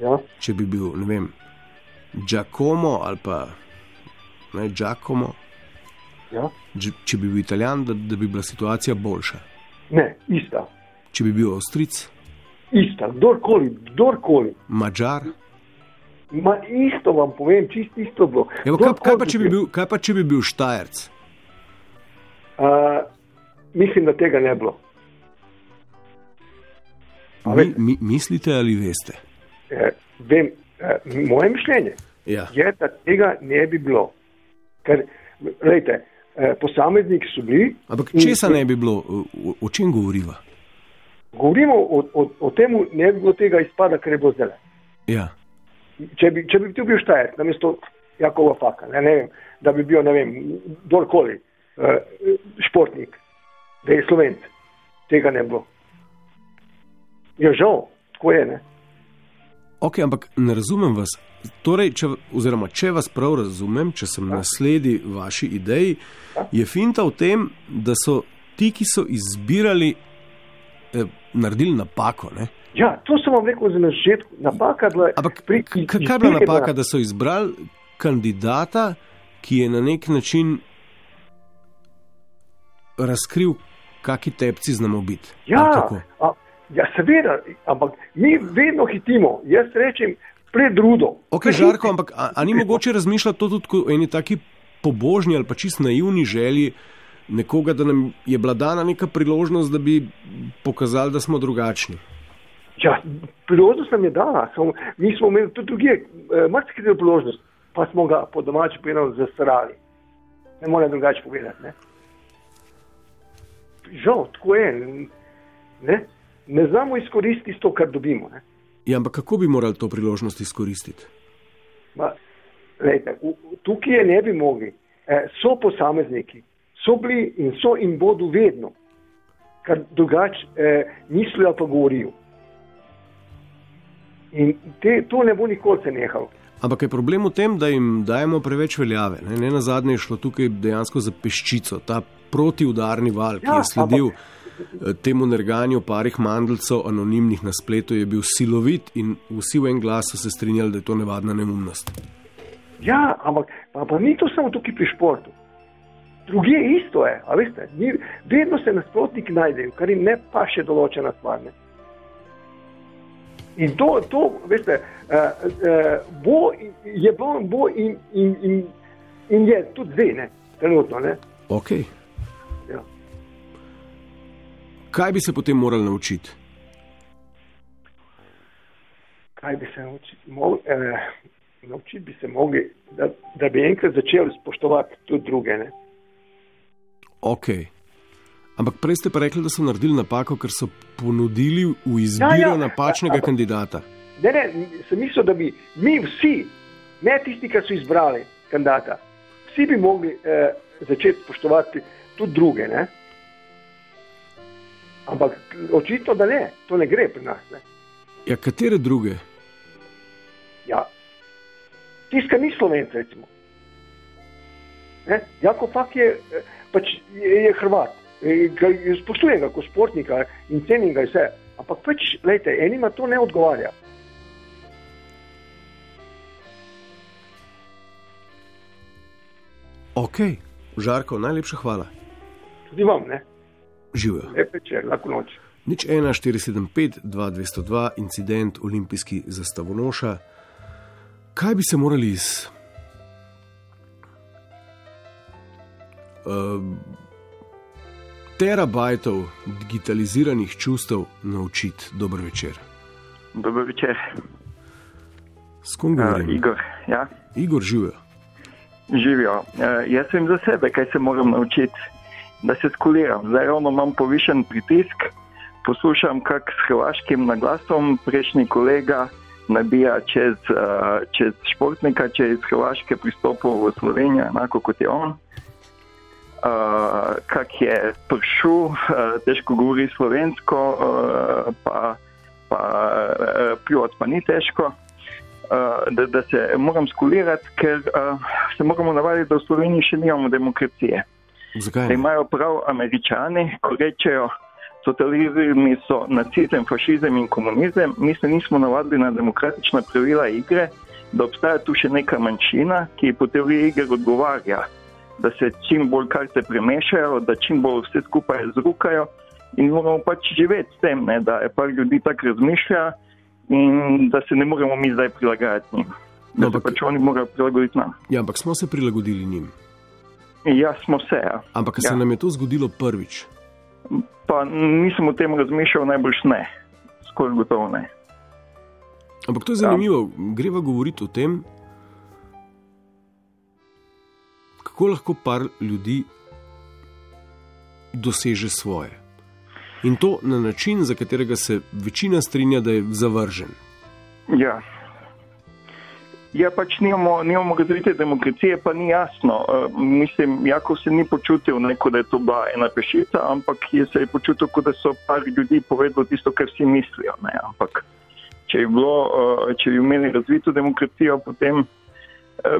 E: Ja,
A: če bi bil, ne vem, Giacomo ali pa ne, Giacomo,
E: ja.
A: Če bi bil Italijan, da, da bi bila situacija boljša.
E: Ne, ista,
A: Če bi bil Avstric,
E: ista, kdorkoli, kdorkoli.
A: Mačar.
E: Ma isto vam povem, čist isto bilo.
A: Evo, kaj, kaj, pa, če bi bil, kaj pa če bi bil Štajerc?
E: Uh, mislim, da tega ne bi bilo.
A: Mi, mi, mislite ali veste?
E: Eh, vem, eh, moje mišljenje
A: Ja.
E: je, da tega ne bi bilo. Ker, gledajte, eh, posamezniki so bili.
A: Ampak
E: in-
A: česa ne bi bilo, o, o- o čem govoriva?
E: Govorimo o, o, o tem, ne bi bilo tega izpada, kar je bilo zdaj.
A: Ja.
E: Če bi, če bi tu bil Štajer, namesto Jakova Faka, ne, ne vem, da bi bil, ne vem, kdorkoli, eh, športnik, da je slovenc, tega ne bilo. Je žal, tako je, ne.
A: Ok, ampak ne razumem vas. Torej, če, oziroma, če vas prav razumem, če sem nasledi vaši ideji, je finta v tem, da so ti, ki so izbirali, eh, naredili napako. Ne?
E: Ja, to sem vam rekel na začetku. Napaka je bila.
A: Ampak
E: pri-
A: kaj je
E: izbiri
A: bila napaka, da so izbrali kandidata, ki je na nek način razkril, kaki tepci znamo biti?
E: Ja, a, ja, seveda, ampak mi vedno hitimo. Jaz rečem pred rudo.
A: Ok,
E: Pred
A: žarko, ampak a, a ni mogoče razmišljati to tudi o eni taki pobožni ali pa čist naivni želji nekoga, da nam je bila dana neka priložnost, da bi pokazali, da smo drugačni.
E: Ja, priložnost nam je dala, samo mi smo imeli tudi druge, eh, marsikaj priložnost, pa smo ga po domači povedano zasrali. Ne morem drugače povedati. Ne? Žal, tako je. Ne, ne znamo izkoristiti to, kar dobimo. Ne?
A: Ja, ampak kako bi morali to priložnost izkoristiti?
E: Ma, lejte, v, tukaj je ne bi mogli. Eh, so posamezniki, so bili in so in bodo vedno, kar drugače eh, mislijo pa govorijo. In te, to ne bo nikoli se nehalo.
A: Ampak je problem v tem, da jim dajemo preveč veljave. Ne, ne na zadnje je šlo tukaj dejansko za peščico, ta protiudarni val, ki
E: Ja,
A: je sledil eh, temu nerganju parih mandlcev anonimnih na spletu, je bil silovit in vsi v en glas so se strinjali, da je to nevadna neumnost.
E: Ja, ampak pa, pa ni to samo tukaj pri športu. Druge isto je, veste, ni, vedno se nasprotniki najdejo, kar jim ne pa še določena stvar. Ne. In to, to veste, uh, uh, bo, je bilo bo in, in, in, in je tudi zdaj, ne, trenutno. Ne.
A: Ok. Kaj bi se potem morali naučiti?
E: Kaj bi se naučili? Mol, eh, naučiti bi se mogli, da, da bi enkrat začeli spoštovati tudi druge. Ne.
A: Ok. Ampak prej ste pa rekli, da so naredili napako, ker so ponudili v izbiro
E: Ja, ja.
A: napačnega
E: Ampak-
A: kandidata.
E: Ne, ne, sem mislil, da bi mi vsi, ne tisti, ki so izbrali kandidata, vsi bi mogli eh, začeti spoštovati tudi druge. Ne? Ampak očitno, da ne, to ne gre pri nas. Ne?
A: Ja, katere druge?
E: Ja. Tisti, ki ni slovenc, recimo. Ne? Jako fakt je, pač je, je Hrvat. Ga- Spoštujem ga kot športnika in cenim ga vse, Ampak pač, gledajte, enima to ne odgovarja.
A: Ok, Žarko, najlepša hvala.
E: Tudi vam, ne?
A: Živijo.
E: Lep večer, lahko noč.
A: Nič 1, 475, 2202, incident olimpijski zastavonoša. Kaj bi se morali iz uh, terabajtov digitaliziranih čustev naučiti? Dober večer.
F: Dober večer.
A: S kom
F: Uh,
A: govorim?
F: Igor, ja,
A: Igor živijo.
F: živijo. Uh, jaz vem za sebe, kaj se moram naučiti, da se skuliram. Zdaj ravno imam povišen pritisk, poslušam, kak s hrvaškim naglasom prejšnji kolega nabija čez, uh, čez športnika, če je iz Hrvaške pristopil v Slovenijo, enako kot je on. Uh, kak je pršu, uh, težko govori slovensko, uh, pa, pa uh, pljot pa ni težko. Uh, da, da se moram skulirati, ker uh, se moramo navaditi, da v Sloveniji še nimamo demokracije.
A: Zakaj?
F: Da imajo prav američani, ko rečejo, totalizmi so nacizem, fašizem in komunizem, mi se nismo navadili na demokratična pravila igre, da obstaja tu še neka manjšina, ki po teoriji igre odgovarja, da se čim bolj karte premešajo, da čim bolj vse skupaj zrukajo in moramo pač živeti s tem, ne, da je par ljudi tako razmišlja in da se ne moremo mi zdaj prilagajati njim. Da
A: No,
F: se pač oni morajo prilagoditi nam.
A: Ja, ampak smo se prilagodili njim.
F: Ja, smo se, ja.
A: Ampak ja.
F: Ja.
A: se nam je to zgodilo prvič.
F: Pa nisem o tem razmišljal, najbolj ne, skoraj gotovo ne.
A: Ampak to je zanimivo. Ja. Greva govoriti o tem, kako lahko par ljudi doseže svoje. In to na način, za katerega se večina strinja, da je zavržen.
F: Ja. Ja, pač nimamo, nimamo razvite demokracije, pa ni jasno. Uh, mislim, Jakov se ni počutil, ne, da je to bila ena pešica, ampak je se je počutil, kot da so par ljudi povedali tisto, kar vsi mislijo. Ne. Ampak če bi, bilo, uh, če bi imeli razvito demokracijo, potem uh,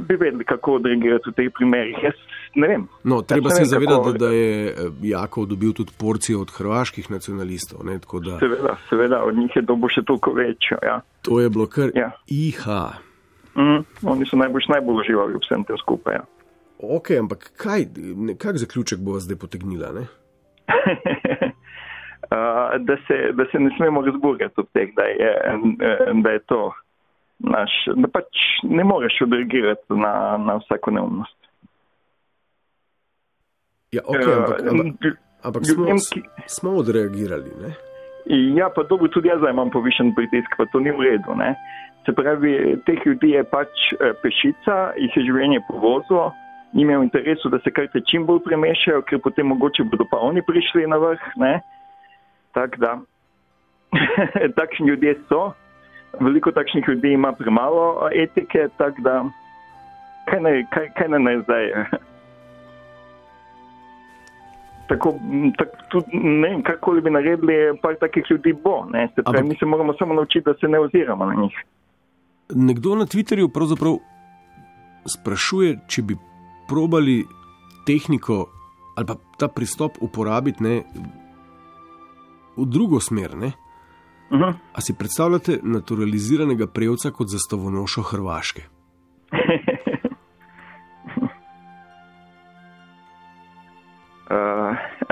F: bi vedeli, kako odreagirati v teh primerih. Jaz ne vem.
A: No, treba se zavedati,
F: kako-
A: da, je Jakov dobil tudi porcijo od hrvaških nacionalistov. Ne, da
F: Seveda, seveda, od njih je dobo še toliko večjo. Ja.
A: to je bilo kar
F: Ja.
A: IH.
F: Mm, oni so najbolj, najbolj uživali vsem tem skupaj. Ja.
A: Ok, ampak kaj, kak zaključek bo zdaj potegnila? Ne?
F: Da, se, da se ne smemo razburjati od tega, da, je, da je to naš, da pač ne moreš odreagirati na, na vsako neumnost.
A: Ja, okay, ampak, ampak,
F: Eh,
A: ampak smo, smo odreagirali. Ne?
F: Ja, pa dobro, tudi jaz imam povišen pritisk, pa to ni v redu. Ne? Se pravi, teh ljudi je pač eh, pešica, jih je življenje povozilo, njim je v interesu, da se karte čim bolj premešajo, ker potem mogoče bodo pa oni prišli na vrh. Tako da, takšni ljudje so, veliko takšnih ljudi ima premalo eh, etike, tako da, kaj naj, kaj, kaj naj zdaj. Tako, m, tak, tudi, ne vem, karkoli bi naredili, par takih ljudi bo. Ne? Se pravi,
A: Ampak-
F: mi se moramo samo naučiti, da se ne oziramo na njih.
A: Nekdo na Twitterju pravzaprav sprašuje, če bi probali tehniko ali pa ta pristop uporabiti ne, v drugo smer. Ne?
F: Uh -huh.
A: A si predstavljate naturaliziranega prevca kot zastavonošo Hrvaške?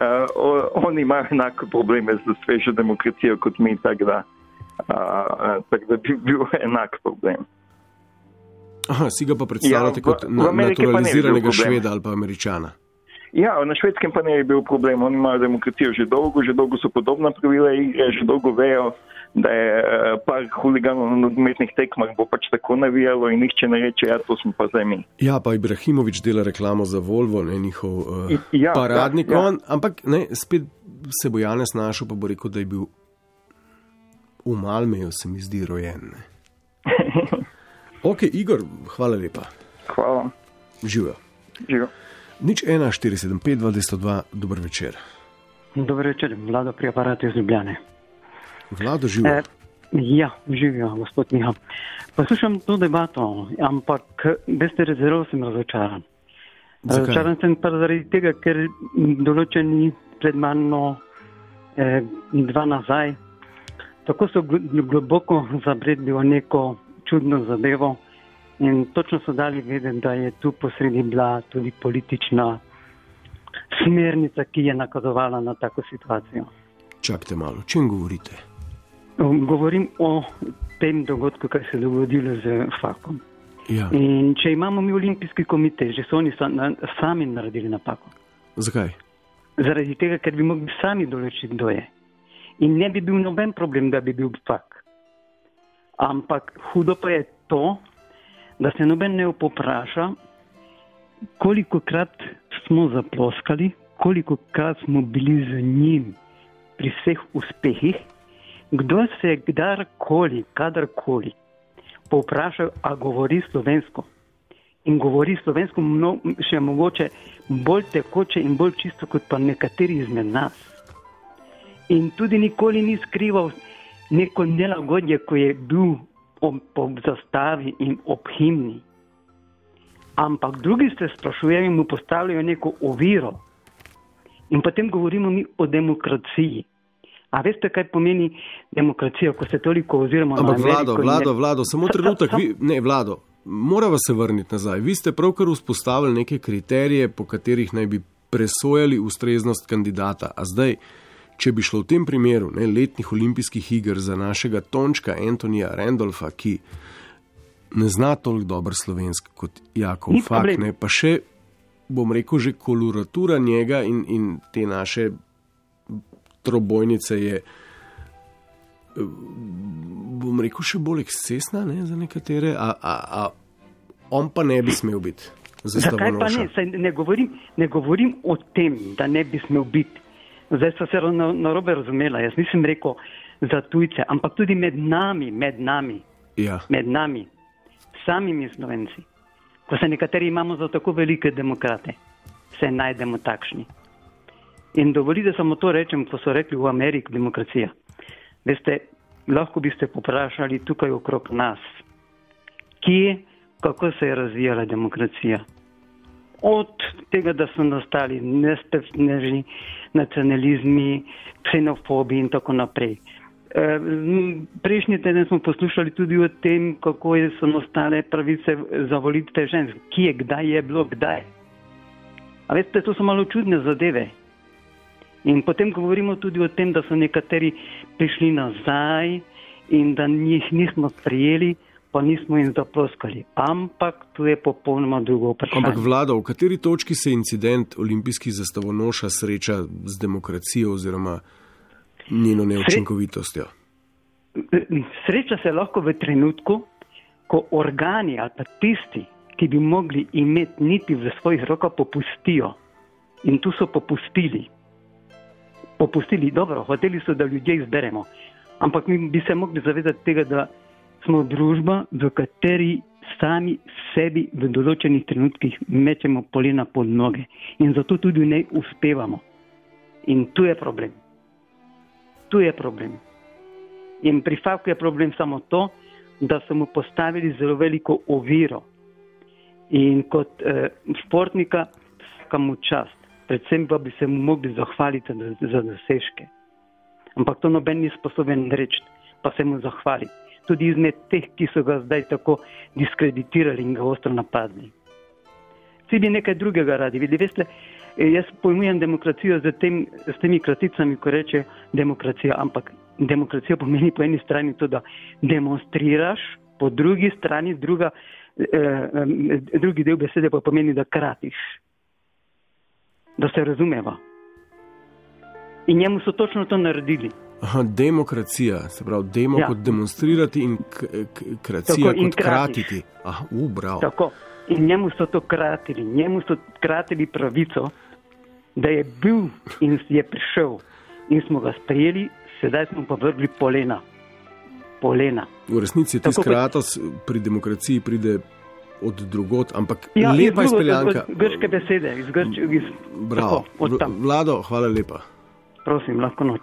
F: Uh, oni imajo enake probleme z svežo demokracijo kot mi, tako da, uh, tak da bi bil enak problem.
A: Aha, si ga pa predstavljate
F: Ja,
A: kot na, naturaliziranega šveda ali pa američana.
F: Ja, na švedskem pa ne bi bil problem. Oni imajo demokracijo že dolgo, že dolgo so podobna pravila igre, že dolgo vejo, da je eh, par huliganov na nogometnih tekmah bo pač tako navijalo in nihče ne reče, ja, to smo pa zdaj mi.
A: Ja, pa Ibrahimovič dela reklamo za Volvo, ne njihov uh,
F: Ja,
A: paradni
F: ja, ja.
A: kon, ampak ne, spet se bo Janez našel, pa bo rekel, da je bil v Malmeju, se mi zdi rojen. Ok, Igor, hvala lepa.
F: Hvala.
A: Živijo.
F: Živijo.
A: Nič 1, 475, 202, dober večer.
G: Dobro večer, vlado pri aparatu iz Ljubljane.
A: Vlado živijo.
G: Eh, ja, živijo, gospod Miha. Poslušam to debato, ampak veste, zelo sem razočaran.
A: Zakaj?
G: Razočaran sem pa zaradi tega, ker določeni pred mano, eh, dva nazaj, Tako so gl- globoko zabredli v neko čudno zadevo in točno so dali vedeti, da je tu posredi bila tudi politična smernica, ki je nakazovala na tako situacijo.
A: Čakajte malo, o čem govorite?
G: Govorim o tem dogodku, kar se je dogodilo z Fakom.
A: Ja.
G: In če imamo mi olimpijski komitej, že so oni sami naredili napako.
A: Zakaj?
G: Zaradi tega, ker bi mogli sami določiti, kdo je. In ne bi bil noben problem, da bi bil fak. Ampak hudo pa je to, da se noben ne popraša, koliko krat smo zaploskali, koliko krat smo bili z njim pri vseh uspehih, kdo se je kdarkoli, kadarkoli povprašal, a govori slovensko. In govori slovensko mno, še mogoče bolj tekoče in bolj čisto kot pa nekateri izmed nas. In tudi nikoli ni skrival neko nelagodje, ko je bil ob, ob zastavi in ob himni. Ampak drugi se sprašujejo in mu postavljajo neko oviro. In potem govorimo mi o demokraciji. A veste, kaj pomeni demokracija, ko se toliko oziramo na
A: Ampak
G: Ameriko
A: vlado, vlado,
G: ne-
A: vlado, samo
G: Sa- sa-
A: trenutek, vi, ne, vlado, morava se vrniti nazaj. Vi ste pravkar vzpostavili neke kriterije, po katerih naj bi presojali ustreznost kandidata. A zdaj, če bi šlo v tem primeru ne, letnih olimpijskih iger za našega Tončka Antonija Randolfa, ki ne zna toliko dobro slovensko kot Jakov Fak, ne, pa še, bom rekel, že koloratura njega in, in te naše trobojnice je, bom rekel, še bolj ekscesna ne, za nekatere, a, a, a on pa ne bi smel biti.
G: Zakaj pa ne? Saj ne, govorim, ne govorim o tem, da ne bi smel biti. Zdaj so se na, na robe razumela. Jaz nisem rekel za tujce, ampak tudi med nami, med nami,
A: Ja.
G: med nami, samimi slovenci. Ko se nekateri imamo za tako velike demokrate, se najdemo takšni. In dovolite samo to rečem, ko so rekli v Ameriki demokracija. Veste, lahko bi ste poprašali tukaj okrog nas, kje, kako se je razvijala demokracija. Od tega, da so nastali nespečneži, nacionalizmi, ksenofobi in tako naprej. E, Prejšnji teden smo poslušali tudi o tem, kako so nastale pravice za volitve žensk, kje, kdaj je bilo, kdaj. A veste, to so malo čudne zadeve. In potem govorimo tudi o tem, da so nekateri prišli nazaj in da njih nismo sprejeli, pa nismo jim zaploskali. Ampak to je popolnoma drugo vprašanje.
A: Ampak vlada, v kateri točki se incident olimpijskih zastavonoša sreča z demokracijo oziroma njeno neučinkovitostjo?
G: Sreča se lahko v trenutku, ko organi ali pa tisti, ki bi mogli imeti niti v svojih rokah, popustijo. In tu so popustili. Popustili, dobro, hoteli so, da ljudje izberemo. Ampak mi bi se mogli zavedati tega, da smo družba, v kateri sami sebi v določenih trenutkih mečemo polena pod noge. In zato tudi ne uspevamo. In tu je problem. Tu je problem. In pri Favku je problem samo to, da so mu postavili zelo veliko oviro. In kot eh, športnika, kam mu čast, predvsem pa bi se mu mogli zahvaliti za, dosežke. Ampak to noben ni sposoben reči, pa se mu zahvaliti. Tudi izmed teh, ki so ga zdaj tako diskreditirali in ga ostro napadli. Vsi bi nekaj drugega radi videli. Veste, jaz pojmujem demokracijo z, tem, z temi kraticami, ko reče demokracija, ampak demokracija pomeni po eni strani to, da demonstriraš, po drugi strani druga, eh, eh, drugi del besede pa pomeni, da kratiš. Da se razumeva. In njemu so točno to naredili.
A: Aha, demokracija, se pravi, demo
G: Ja.
A: kot demonstrirati in kracija
G: Tako, in
A: kot
G: kratiš.
A: kratiti. Aha, u, bravo.
G: Tako. In njemu so to kratili, njemu so kratili pravico, da je bil in je prišel. In smo ga sprejeli, sedaj smo pa vrgli polena. Polena.
A: V resnici je tisti kratos pri demokraciji pride od drugot, ampak
G: Ja,
A: lepa
G: iz
A: izpeljanka.
G: od Grške besede, iz grške. Iz,
A: Bravo.
G: Tako,
A: Vlado, hvala lepa.
G: Prosim, lahko noč.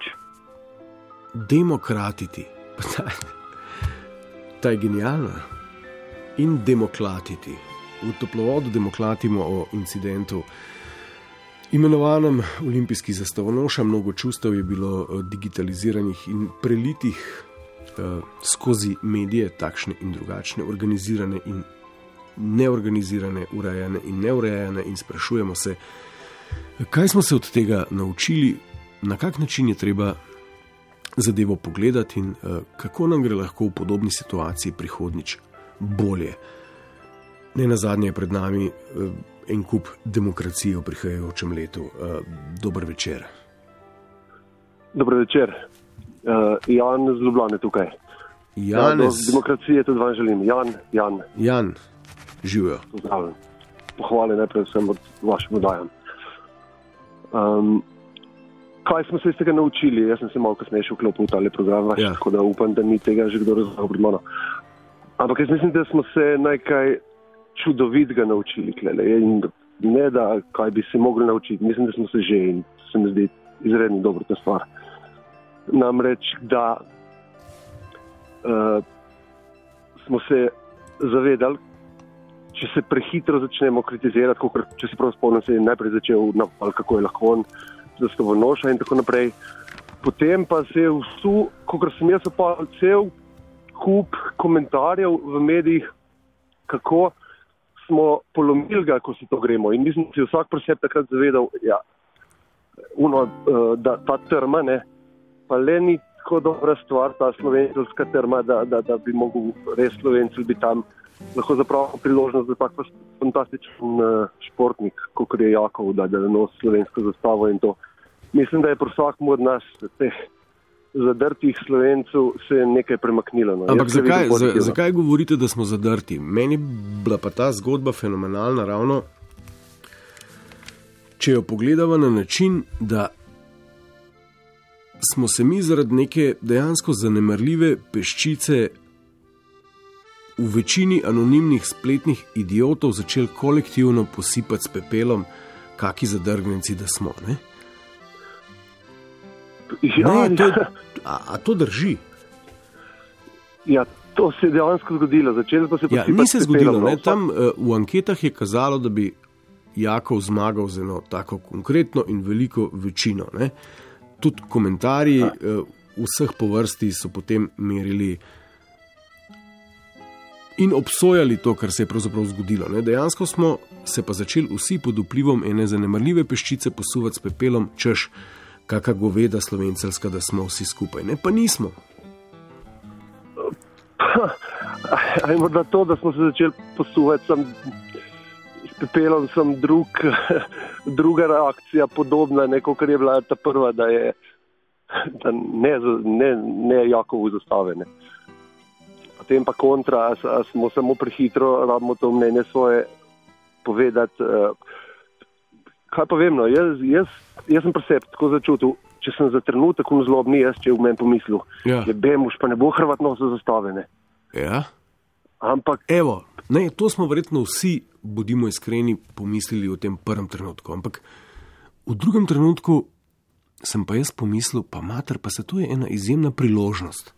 A: Demokratiti. Ta, je genialna. In demokratiti. V toplovodu demokratimo o incidentu. Imenovanem olimpijski zastavonoša, mnogo čustev je bilo eh, digitaliziranih in prelitih uh, skozi medije, takšne in drugačne, organizirane in neorganizirane, urejene in neurejene, in sprašujemo se, kaj smo se od tega naučili, na kak način je treba zadevo pogledati in uh, kako nam gre lahko v podobni situaciji prihodnič bolje. Ne na zadnje je pred nami uh, en kup demokracije v prihajajočem letu. Uh, dober večer.
H: Dobro večer. Uh, Jan z Ljubljana tukaj.
A: Jan,
H: ja, demokracije tudi vam želim. Jan, Jan.
A: Jan. Živijo.
H: Pozdravljen. Pohvale najprej vsem od vašim odajam. Um, kaj smo se iz tega naučili? Jaz sem se malo kasneje vklopil v ta program, vaš, ja. tako da upam, da ni tega že kdo razumel pred mano. Ampak jaz mislim, da smo se nekaj čudovitega naučili. Klele. In ne da, kaj bi se mogli naučiti, mislim, da smo se že in se mi zdi izredno dobro ta stvar. Namreč, da uh, smo se zavedali, če se prehitro začnemo kritizirati, kot če se prav spomnim, se je najprej začel napad, kako je lahko on zastovo noša in tako naprej. Potem pa se je vsu, kot sem jaz opazil, cel kup komentarjev v medijih, kako smo polomili ga, ko se to gremo. In mislim, da si vsak pri sebi takrat zavedal, ja, uno, eh, da ta trma, ne, pa le ni tako dobra stvar, ta slovenska trma, da, da, da bi mogel res slovenci biti tam lahko zapravimo priložnost za tak fantastičen uh, športnik, kot je Jakov, da, da nosi slovensko zastavo in to. Mislim, da je pri vsakem od nas, teh zadrtih slovencev, se nekaj premaknilo. No.
A: Ampak zakaj, za, zakaj govorite, da smo zadrti? Meni je bila pa ta zgodba fenomenalna, ravno če jo pogledamo na način, da. Smo se mi zaradi neke dejansko zanemrljive peščice v večini anonimnih spletnih idiotov začeli kolektivno posipati s pepelom, kaki zadrgnjenci, da smo. Ne?
H: Ja,
A: ne, to, a, a to drži?
H: Ja, to se je dejansko zgodilo.
A: Ja, ni se zgodilo. Ne, tam, uh, v anketah je kazalo, da bi Jakov zmagal z eno tako konkretno in veliko večino. Ne. Tudi komentarji uh, vseh po vrsti so potem merili in obsojali to, kar se je pravzaprav zgodilo. Ne? Dejansko smo se pa začeli vsi pod vplivom ene zanemrljive peščice posuvati s pepelom, češ, kakšna goveda slovenceljska, da smo vsi skupaj. Ne, pa nismo.
H: Ali morda to, da smo se začeli posuvati sem, s pepelom, sem drug, druga reakcija, podobna, kot je bila ta prva, da je da ne, ne, ne jako v zastavene potem pa kontra, a smo samo prehitro, rabimo to mnenje svoje povedati. Uh, kaj pa vem, no? jaz, jaz, jaz sem presep tako začutil, če sem za trenutek zlobni, jaz če v meni pomislil, ja. je bemuš, pa ne bo hrvatno za zastavene.
A: Ja.
H: Ampak.
A: Evo, ne, to smo verjetno vsi, bodimo iskreni, pomislili v tem prvem trenutku. Ampak v drugem trenutku sem pa jaz pomislil, pa mater, pa se tu je ena izjemna priložnost.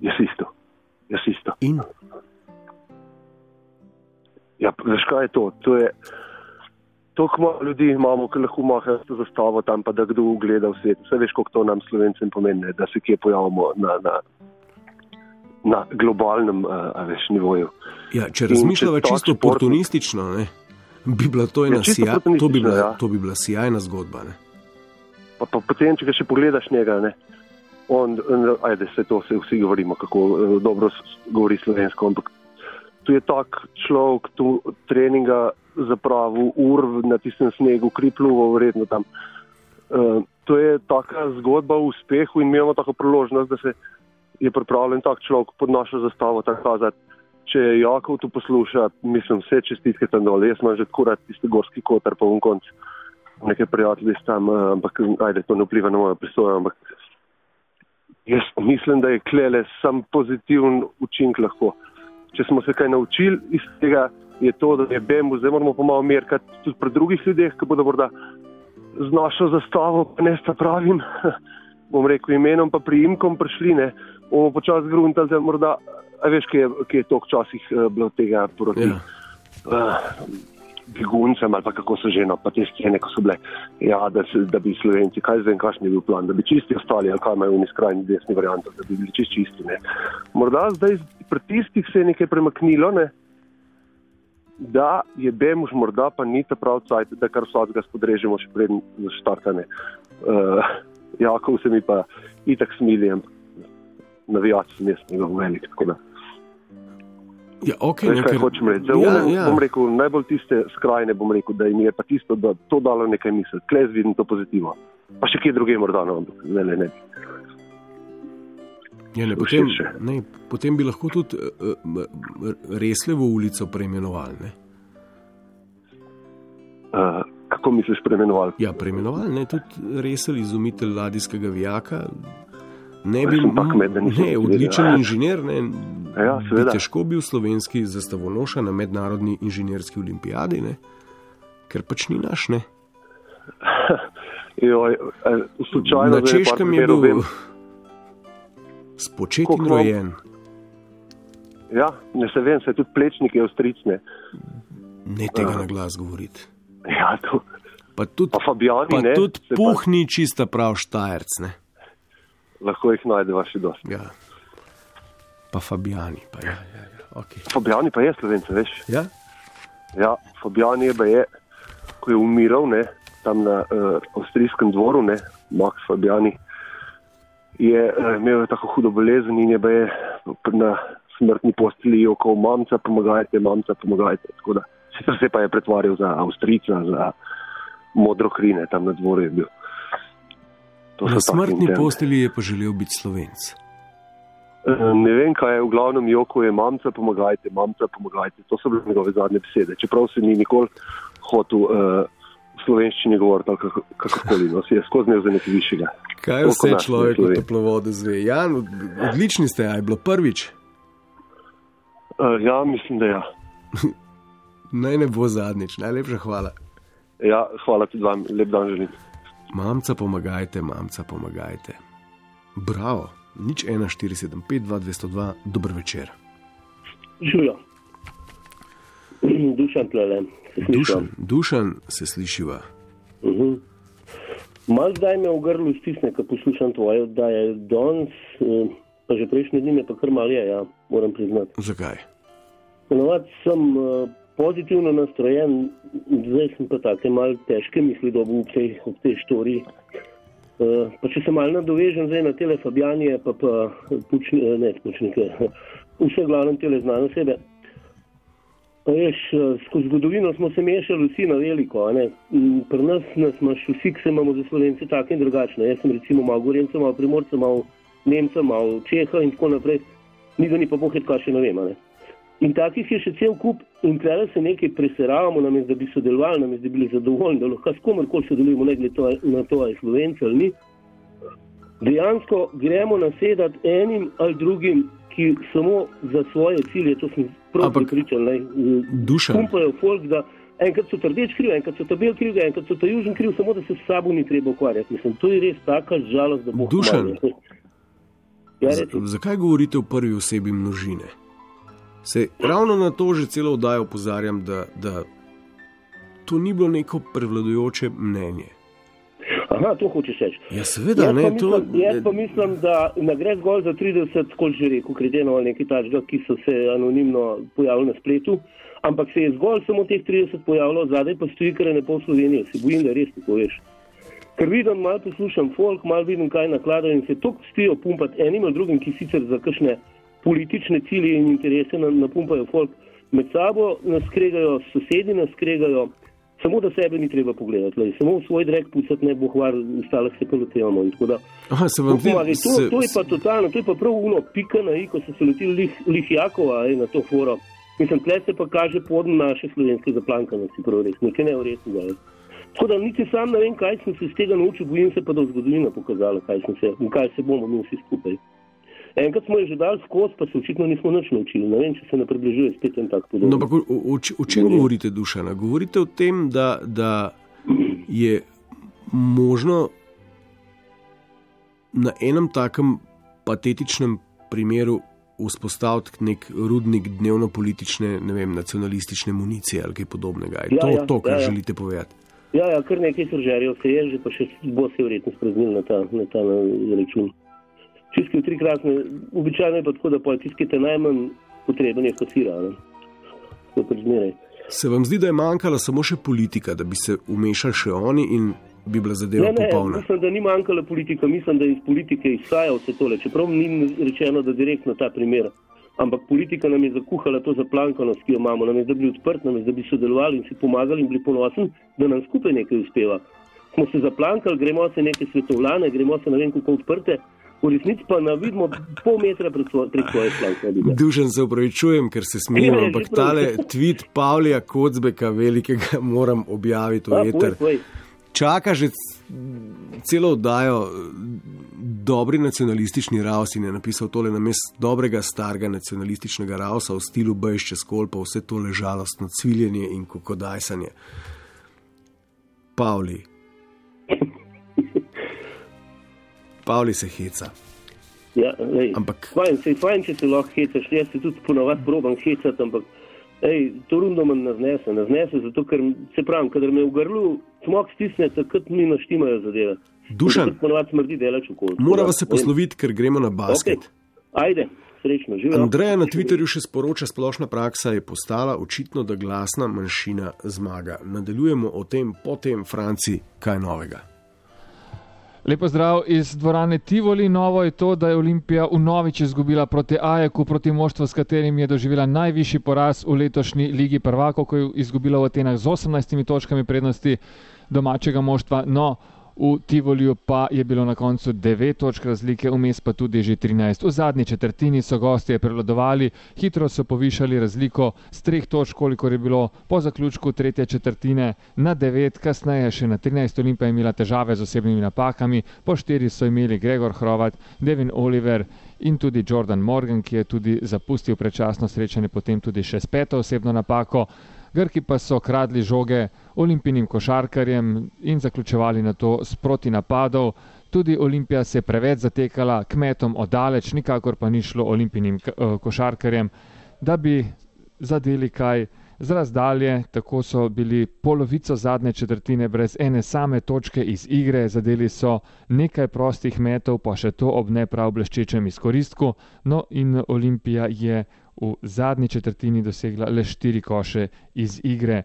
H: Jaz isto jaz isto.
A: In?
H: Ja, veš kaj je to? To je toliko malo ljudi imamo, ki lahko mahajo za zastavo tam, pa da kdo gleda v svet. Vse veš, koliko to nam slovencem pomeni, da se kje pojavimo na, na, na globalnem uh, veš, nivoju.
A: Ja, če razmišljamo čisto oportunistično, ne, bi bila to ja, sija, to bi bila, ja. to bi bila sjajna zgodba.
H: Pa, pa potem, če ga še pogledaš njega, ne, on, ajde, se to se vsi govorimo, kako uh, dobro govori slovensko, ampak tu je tak človek, tu treninga zapravil ur na tistem snegu, kripluvo vredno tam. Uh, to je taka zgodba o uspehu in imamo tako priložnost, da se je pripravljen tak človek pod našo zastavo tako kazati. Če je Jakov tu posluša, mislim, vse čestitke tam dol, jaz imam že kurat tisti gorski kotar po un konc, nekaj prijatelji tam, uh, ampak ajde, to ne vpliva na mojo prisojo, ampak Jaz mislim, da je klele sam pozitiven učinek lahko. Če smo se kaj naučili iz tega, je to, da je BEM, zdaj moramo pa malo merkati tudi pri drugih ljudeh, ki bodo morda z našo zastavo, pa ne sta pravim, bom rekel imenom, pa priimkom prišli, ne, bomo počasi gruntali, da morda, a veš, kje je, kje je to včasih uh, bilo tega proti. Ja. Uh, beguncem ali pa kako so že, no, pa te scene, ko so bile, ja, da, se, da bi Slovenci, kaj zdaj, kakšen je bil plan, da bi čisti ostali ali kaj imajo v skrajni desni varianti, da bi bili čisti čisti. Ne. Morda zdaj pri tistih se je nekaj premaknilo, ne, da je Bemuž morda pa ni ta prav cajt, da kar vsakega spodrežemo še preden začrtane. Uh, Jakov se mi pa itak smilijem, navijač sem jaz njegov velik, tako da.
A: Ja, okay,
H: Veš,
A: no,
H: kaj
A: ker-
H: hočem reči? Za
A: ja,
H: ume,
A: ja.
H: bom rekel, najbolj tiste skrajne, bom rekel, da jim je pa tisto, da to dalo nekaj misli. Klez vidim to pozitivno. Pa še kje druge morda, no, ampak ne. ne.
A: Ja, ne, potem,
H: Všeč.
A: ne, potem bi lahko tudi uh, Reslevo ulico preimenovali. Ne?
H: Uh, kako misliš preimenovali?
A: Ja, preimenovali, ne, tudi Resel, izumitelj ladijskega vijaka. Ne,
H: Ja,
A: bi,
H: nisem
A: ne odličen inženir. Ne,
H: Ja,
A: bi
H: seveda.
A: težko bil slovenski zastavonoša na mednarodni inženirski olimpijadi, ne, ker pač ni naš. Ne.
H: Joj, eh, slučajno,
A: Na češkem je bil
H: vem.
A: spočet in rojen.
H: Ja, ne se vem, se tudi plečnike avstricne.
A: Ne tega na glas govoriti.
H: Ja, to.
A: Pa tudi,
H: Pa Fabijani,
A: pa
H: ne,
A: tudi
H: se pa-
A: puhni čista prav štajerc. Ne.
H: Lahko jih najdeva še dosti.
A: Ja. Pa Fabijani. Pa ja, ja, ja. Okay.
H: Fabijani pa je slovence, veš.
A: Ja?
H: Ja, Fabijani je, je, ko je umiral ne, tam na uh, avstrijskem dvoru, ne, Max Fabijani, je uh, imel tako hudo bolezen in je, je na smrtni posteli okol mamca, pomagajte, mamca, pomagajte. Sicer se pa je pretvarjal za Avstrijca, za modrohrine, tam na dvoru je bil.
A: Na smrtni
H: interni.
A: posteli je pa želel biti slovenc.
H: Eh, Ne vem, kaj je v glavnem joko, je mamca, pomagajte, mamca, pomagajte. To so bile njegove zadnje besede. Čeprav se ni nikoli hotel uh, v slovenščini govoriti, kako- kakorkoli, no, si je skozi imel za nekaj višjega.
A: Kaj
H: Toliko
A: vse človek v
H: zve.
A: toplovodu zve? Jan, od- odlični ste, a je bilo prvič.
H: Uh, ja, mislim, da ja.
A: Naj ne bo zadnjič, najlepša hvala.
H: ja. Hvala tudi vam, lep dan želim.
A: Mamca, pomagajte, mamca, pomagajte. Bravo, nič 1475, 2202, dober večer.
I: Živijo. Dušan tlele.
A: Dušan, dušan se slišiva.
I: Uh -huh. Mal zdaj me v grlu stisne, ko poslušam tvoje oddaje. Danes, eh, pa že prejšnji dni me pa kar mal je, ja, moram priznati.
A: Zakaj?
I: Ponovadi sem uh, pozitivno nastrojen, zdaj sem pa take mal težke misli dobil ob tej, ob tej štoriji. Uh, pa če se malo nadovežem zdaj na tele Fabjanije, pa pa pučni, eh, ne pučnike, vse glavnem tele znane osebe. Pa Veš, eh, skozi zgodovino smo se mešali vsi na veliko. ne. Mm, Pri nas, nas imaš vsi, ki se imamo za slovence tako in drugačne. Jaz sem recimo malo gorenca, malo primorca, malo nemca, malo čeha in tako naprej. Ni da ni pa bohet, kaj še ne vem. Ne. In takih je še cel kup, in tukaj se nekaj preseravamo, namesto da bi sodelovali, namesto da bi bili zadovoljni, da lahko s komerkoli sodelujemo, ne glede to- na to, ali je slovenci ali ni. Dejansko gremo nasedati enim ali drugim, ki samo za svoje cilje, to sem prav pripričan, ne,
A: Dušan.
I: pumpajo folk, da enkrat so ta rdeč kriv, enkrat so ta bel kriv, enkrat so ta južni kriv, samo da se s sabo ni treba ukvarjati. Mislim, to je res taka žalost, da bo
A: Dušan.
I: Ja,
A: Z, zakaj govorite v prvi osebi množine? Se ravno na to že celo oddajo opozarjam, da, da to ni bilo neko prevladujoče mnenje.
I: Aha, to hočeš reči.
A: Ja, seveda,
I: jaz,
A: ne,
I: pa
A: to-
I: mislim, jaz pa mislim, da ne gre zgolj za 30, kot že rekel, kredeno ali nekaj takega, ki so se anonimno pojavili na spletu, ampak se je zgolj samo teh 30 pojavilo, zadaj pa stoji kar ne pol Slovenije. Se bojim, da res tako veš. Ker vidim, malo poslušam folk, malo vidim, kaj nakladajo in se to stijo pumpati enim ali drugim, ki sicer za kakšne politične cilje in interese na- napumpajo folk med sabo, nas kregajo, sosedi nas kregajo. Samo da sebe ni treba pogledati, lej. samo v svoj drek pucati ne bo hvar, ostalih se pa lotevamo.
A: Aha, se vam zdi,
I: to,
A: se-
I: to je pa totalno, to je pa prav uno, pika na i, ko so se lotili lih, Lihjakova ej, na to foro. Mislim, tle se pa kaže podn naše slovenske zaplankanosti, prav res, nekaj neuresnega. ej. Tako da niti sam ne vem, kaj sem se iz tega naučil, bojim se pa, da bo zgodovina pokazala, kaj se kaj se bomo mi vsi skupaj. Enkrat smo jo že dali skozi, pa se očitno nismo nič naučili. Ne vem, če se ne približuje spet en tak podoben.
A: No, ampak o, o, o čem govorite, Dušana? Govorite o tem, da, da je možno na enem takem patetičnem primeru vzpostaviti nek rudnik dnevno-politične, ne vem, nacionalistične municije ali kaj podobnega. Je
I: Ja,
A: to
I: ja,
A: to, kar
I: ja, ja.
A: želite povedati?
I: Ja, ja, kar nekaj sržerjev se je, že pa še bo se verjetno spraznil na ta, na ta na račun. Čistke v trikratne, običajno je pa tako, da pa tisti, ki te najmanj potreben, je kasira. ne. To pač zmeraj.
A: Se vam zdi, da je manjkala samo še politika, da bi se umešali še oni in bi bila zadeva
I: Ne, ne,
A: popolna?
I: mislim, da ni manjkala politika, mislim, da iz politike izhaja vse tole. Čeprav ni rečeno, da direktno ta primer. Ampak politika nam je zakuhala to zaplankanost, ki jo imamo, nam je da bili odprti, nam je da bi sodelovali in si pomagali in bili ponosni, da nam skupaj nekaj uspeva. Smo se zaplankali, gremo se neke svetovlane, gremo se ne vem kako odprte, v resnici pa na vidimo pol metra pred svo, prek svoje planke.
A: Dušen se upravičujem, ker se smejem,
I: ja,
A: ampak tale tweet Pavlija Kocbeka, velikega, moram objaviti v
I: A,
A: eter.
I: povej, povej.
A: Čaka že celo oddajo dobri nacionalistični raus in je napisal tole namest dobrega starega nacionalističnega rausa v stilu Bejš čez kolpa, vse tole žalostno cviljenje in kokodajsanje. Pavli. Pavli se heca.
I: Ja, lej,
A: Ampak-
I: fajn, sej, fajn, če se lahko hecaš, jaz se tudi ponovadi probam hecati, ampak ej, to rundo me ne znese, ne znese, zato ker se pravim, kadar me v grlu smok stisne, takrat mi naštimajo zadeve.
A: Dušan.
I: Smrdi.
A: Moramo se posloviti, ker gremo na basket.
I: Okay. Ajde, srečno, živijo.
A: Andreja na Twitterju še sporoča, splošna praksa je postala očitno, da glasna manjšina zmaga. Nadaljujemo o tem, potem Franci, kaj novega.
C: Lepo zdrav iz dvorane Tivoli. Novo je to, da je Olimpija vnovič izgubila proti Ajaku, proti moštvu, s katerim je doživela najvišji poraz v letošnji Ligi prvakov, ko je izgubila v Atenah z 18 točkami prednosti domačega moštva. No, v Tivoliju pa je bilo na koncu 9 točk razlike, vmes pa tudi že 13. V zadnji četrtini so gostje prevladovali, hitro so povišali razliko z 3 točk, kolikor je bilo po zaključku tretje četrtine na 9, kasneje še na 13. Olimpija je imela težave z osebnimi napakami, po 4 so imeli Gregor Hrovat, Devin Oliver in tudi Jordan Morgan, ki je tudi zapustil predčasno srečanje, potem tudi še s peto osebno napako. Grki pa so kradli žoge olimpinim košarkarjem in zaključevali na to s proti napadov. Tudi Olimpija se je preveč zatekala kmetom oddaleč, nikakor pa ni šlo olimpinim k- eh, košarkarjem, da bi zadeli kaj z razdalje. Tako so bili polovico zadnje četrtine brez ene same točke iz igre, zadeli so nekaj prostih metov, pa še to ob ne prav bleščečem izkoristku. No in Olimpija je v zadnji četrtini dosegla le štiri koše iz igre.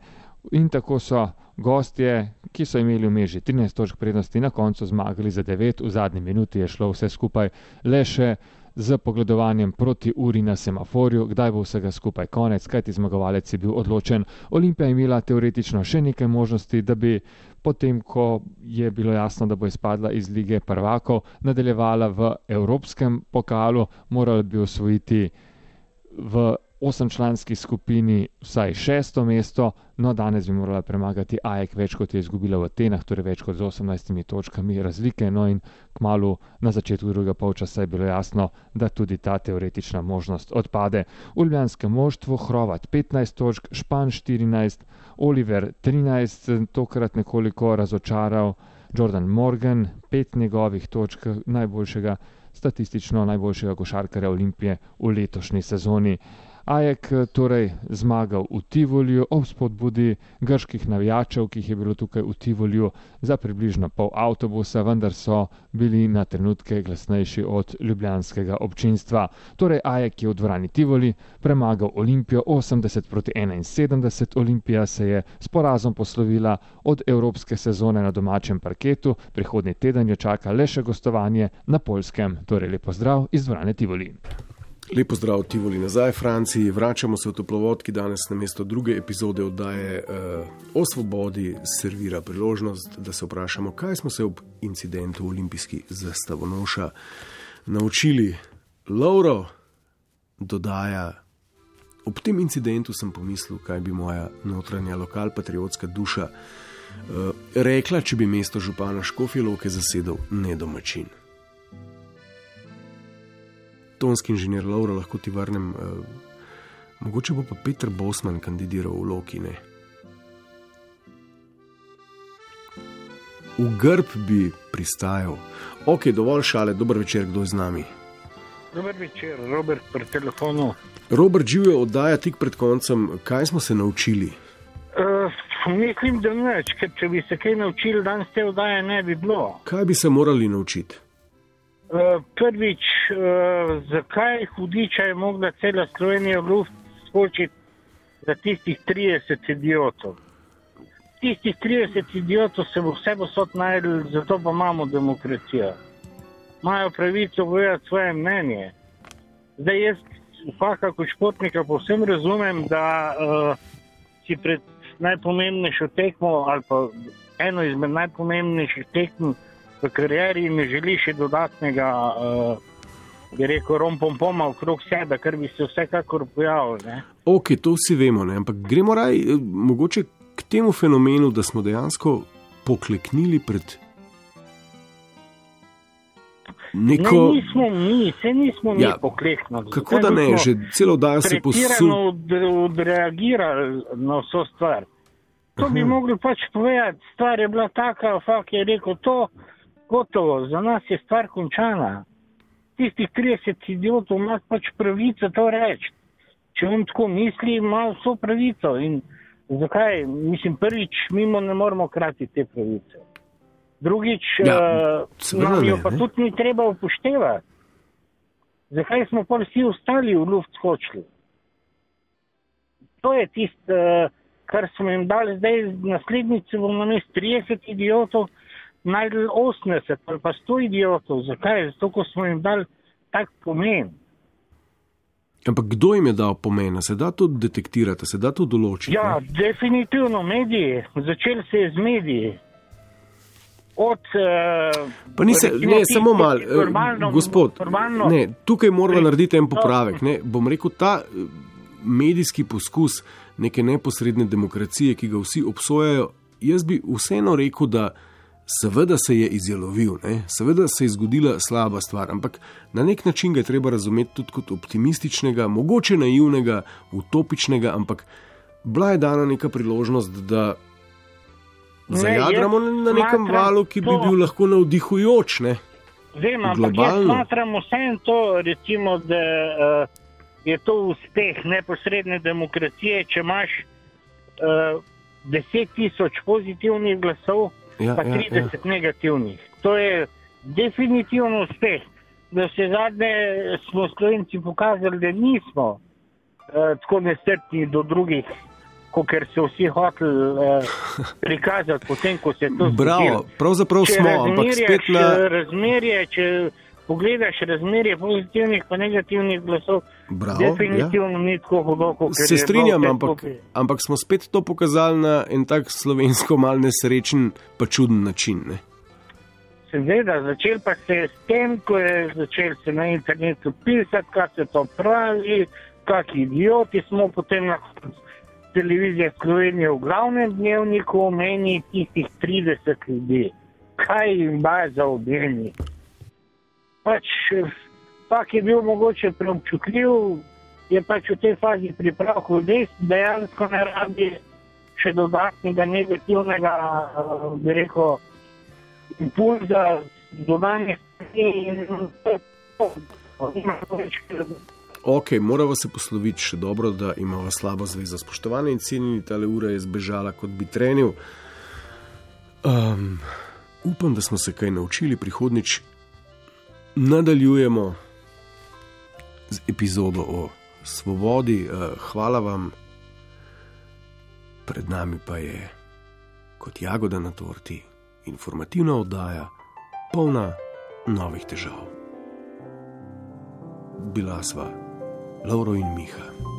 C: In tako so gostje, ki so imeli v meži 13 točk prednosti, na koncu zmagali za 9, v zadnji minuti je šlo vse skupaj le še z pogledovanjem proti uri na semaforju, kdaj bo vsega skupaj konec, kajti zmagovalec je bil odločen. Olimpija je imela teoretično še nekaj možnosti, da bi potem, ko je bilo jasno, da bo izpadla iz lige prvakov, nadaljevala v Evropskem pokalu, morala bi osvojiti v osemčlanski skupini vsaj šesto mesto, no danes bi morala premagati Ajek več kot je izgubila v Atenah, torej več kot z 18 točkami razlike, no in kmalo na začetku drugega polčasa je bilo jasno, da tudi ta teoretična možnost odpade. V Ljubljanskem moštvu Hrovat 15 točk, Špan 14, Oliver 13, tokrat nekoliko razočaral Jordan Morgan, pet njegovih točk najboljšega statistično najboljšega košarkarja Olimpije v letošnji sezoni. Ajek torej zmagal v Tivolju ob spodbudi grških navijačev, ki jih je bilo tukaj v Tivolju za približno pol avtobusa, vendar so bili na trenutke glasnejši od ljubljanskega občinstva. Torej Ajek je v dvorani Tivoli premagal Olimpijo 80 proti 71. Olimpija se je s porazom poslovila od evropske sezone na domačem parketu, prihodnji teden jo čaka le še gostovanje na Polskem. Torej lepo zdrav iz dvorane Tivoli.
A: Lepo zdrav, Tivoli nazaj, Franciji. Vračamo se v toplovod, ki danes na mesto druge epizode oddaje uh, o svobodi servira priložnost, da se vprašamo, kaj smo se ob incidentu v olimpijski zastavonoša naučili. Lauro dodaja, ob tem incidentu sem pomislil, kaj bi moja notranja lokalpatriotska duša uh, rekla, če bi mesto župana Škofiloke zasedel nedomačin tonski inženir Laura, lahko ti vrnem. Uh, mogoče bo pa Peter Bosman kandidiral v Lokine. V grb bi pristajal. Ok, dovolj šale, dober večer, kdo je z nami.
J: Dober večer, Robert, pri telefonu.
A: Robert živijo oddaja tik pred koncem. Kaj smo se naučili?
J: Uh, mislim, da neč, ker če bi se kaj naučili, danes te oddaje ne bi bilo.
A: Kaj bi se morali naučiti?
J: Uh, prvič, uh, zakaj hudiča je mogla cela Slovenija v luft skočiti za tistih 30 idiotov? Tistih 30 idiotov se bo vse posod najdel, zato pa imamo demokracijo. Imajo pravico povedati svoje mnenje. Zdaj jaz, vsaka kot športnika, povsem razumem, da uh, si pred najpomembnejšo tekmo ali pa eno izmed najpomembnejših tekm v karieri ne želi še dodatnega, uh, bi rekel, rompompoma okrog sebe, kar bi se vsekakor pojavil.
A: Ok, to vsi vemo, ne? ampak gremo raj eh, mogoče k temu fenomenu, da smo dejansko pokleknili pred. Neko...
J: Ne, nismo mi, se nismo mi
A: Ja,
J: pokleknili.
A: Kako da ne, že celo dan se
J: od, odreagirali na vso stvar. To bi
A: Aha.
J: mogli pač povedati, stvar je bila taka, fak je rekel to, gotovo, za nas je stvar končana. Tistih 30 idiotov ima pač pravico to reči. Če on tako misli, ima vso pravico. In zakaj? Mislim, prvič, mimo ne moremo krati te pravice. Drugič,
A: Ja, seveda
J: nam jo pa
A: ne.
J: tudi ni treba upoštevati. Zakaj smo pa vsi ostali v luft skočili? To je tisto, eh, kar smo jim dali zdaj, naslednjice bomo na mestu 30 idiotov, najdel 80 ali pa 100 idiotov. Zakaj? Zato, ko smo jim dali tak pomen.
A: Ampak kdo jim je dal pomen? Se da to detektirati, se da to določiti?
J: Ja,
A: ne?
J: definitivno mediji. Začel se je z mediji. Od, uh,
A: Pa ni se, ne, samo malo, eh, gospod,
J: formalno,
A: ne, tukaj moramo narediti en popravek. Ne, bom rekel, ta eh, medijski poskus neke neposredne demokracije, ki ga vsi obsojajo, jaz bi vseeno rekel, da seveda se je izjalovil, ne, seveda se je zgodila slaba stvar, ampak na nek način ga je treba razumeti tudi kot optimističnega, mogoče naivnega, utopičnega, ampak bila je dana neka priložnost, da
J: Ne,
A: zajadramo na nekem valu, ki bi
J: to-
A: bil lahko navdihujoč. Ne?
J: Vem, ampak jaz
A: globalno.
J: smatram vseeno to, recimo, da uh, je to uspeh neposredne demokracije, če imaš uh, 10 tisoč pozitivnih glasov,
A: Ja,
J: pa
A: ja,
J: 30 ja. negativnih. To je definitivno uspeh. Da se zadnje smo Slovenci pokazali, da nismo uh, tako nestrpni do drugih, kot so vsi hoteli uh, prikazati, potem ko se to
A: Bravo,
J: zgodilo.
A: pravzaprav
J: Če
A: smo, ampak spet na.
J: eh, Razmerje, če pogledaš razmerje pozitivnih in negativnih glasov,
A: Bravo,
J: definitivno ja. ni tako hudo, kot
A: Se
J: je
A: strinjam,
J: bilo vse
A: ampak,
J: skupaj.
A: ampak smo spet to pokazali na en tak slovensko mal nesrečen, pa čuden način. Ne?
J: Seveda, začel pa se je s tem, ko je začel se na internetu pisati, kaj se to pravi, kakšni idioti smo potem na televiziji Slovenije v glavnem dnevniku omeni tistih 30 ljudi. Kaj jim ba za objemi? Pač, pak je bil mogoče preobčutljiv, je pač v tej fazi pripravkov res dejansko ne rabi še dodatnega negativnega, bi rekel, impulza, dodanje strani in to
A: Ok, moramo se posloviti še dobro, da imamo slabo zvezo. Spoštovane in cenjeni, ta ura je zbežala, kot bi trenil. Um, upam, da smo se kaj naučili, prihodnič nadaljujemo z epizodo o svobodi. Uh, hvala vam, pred nami pa je kot jagoda na torti informativna oddaja, polna novih težav. Bila sva Lauro in Miha.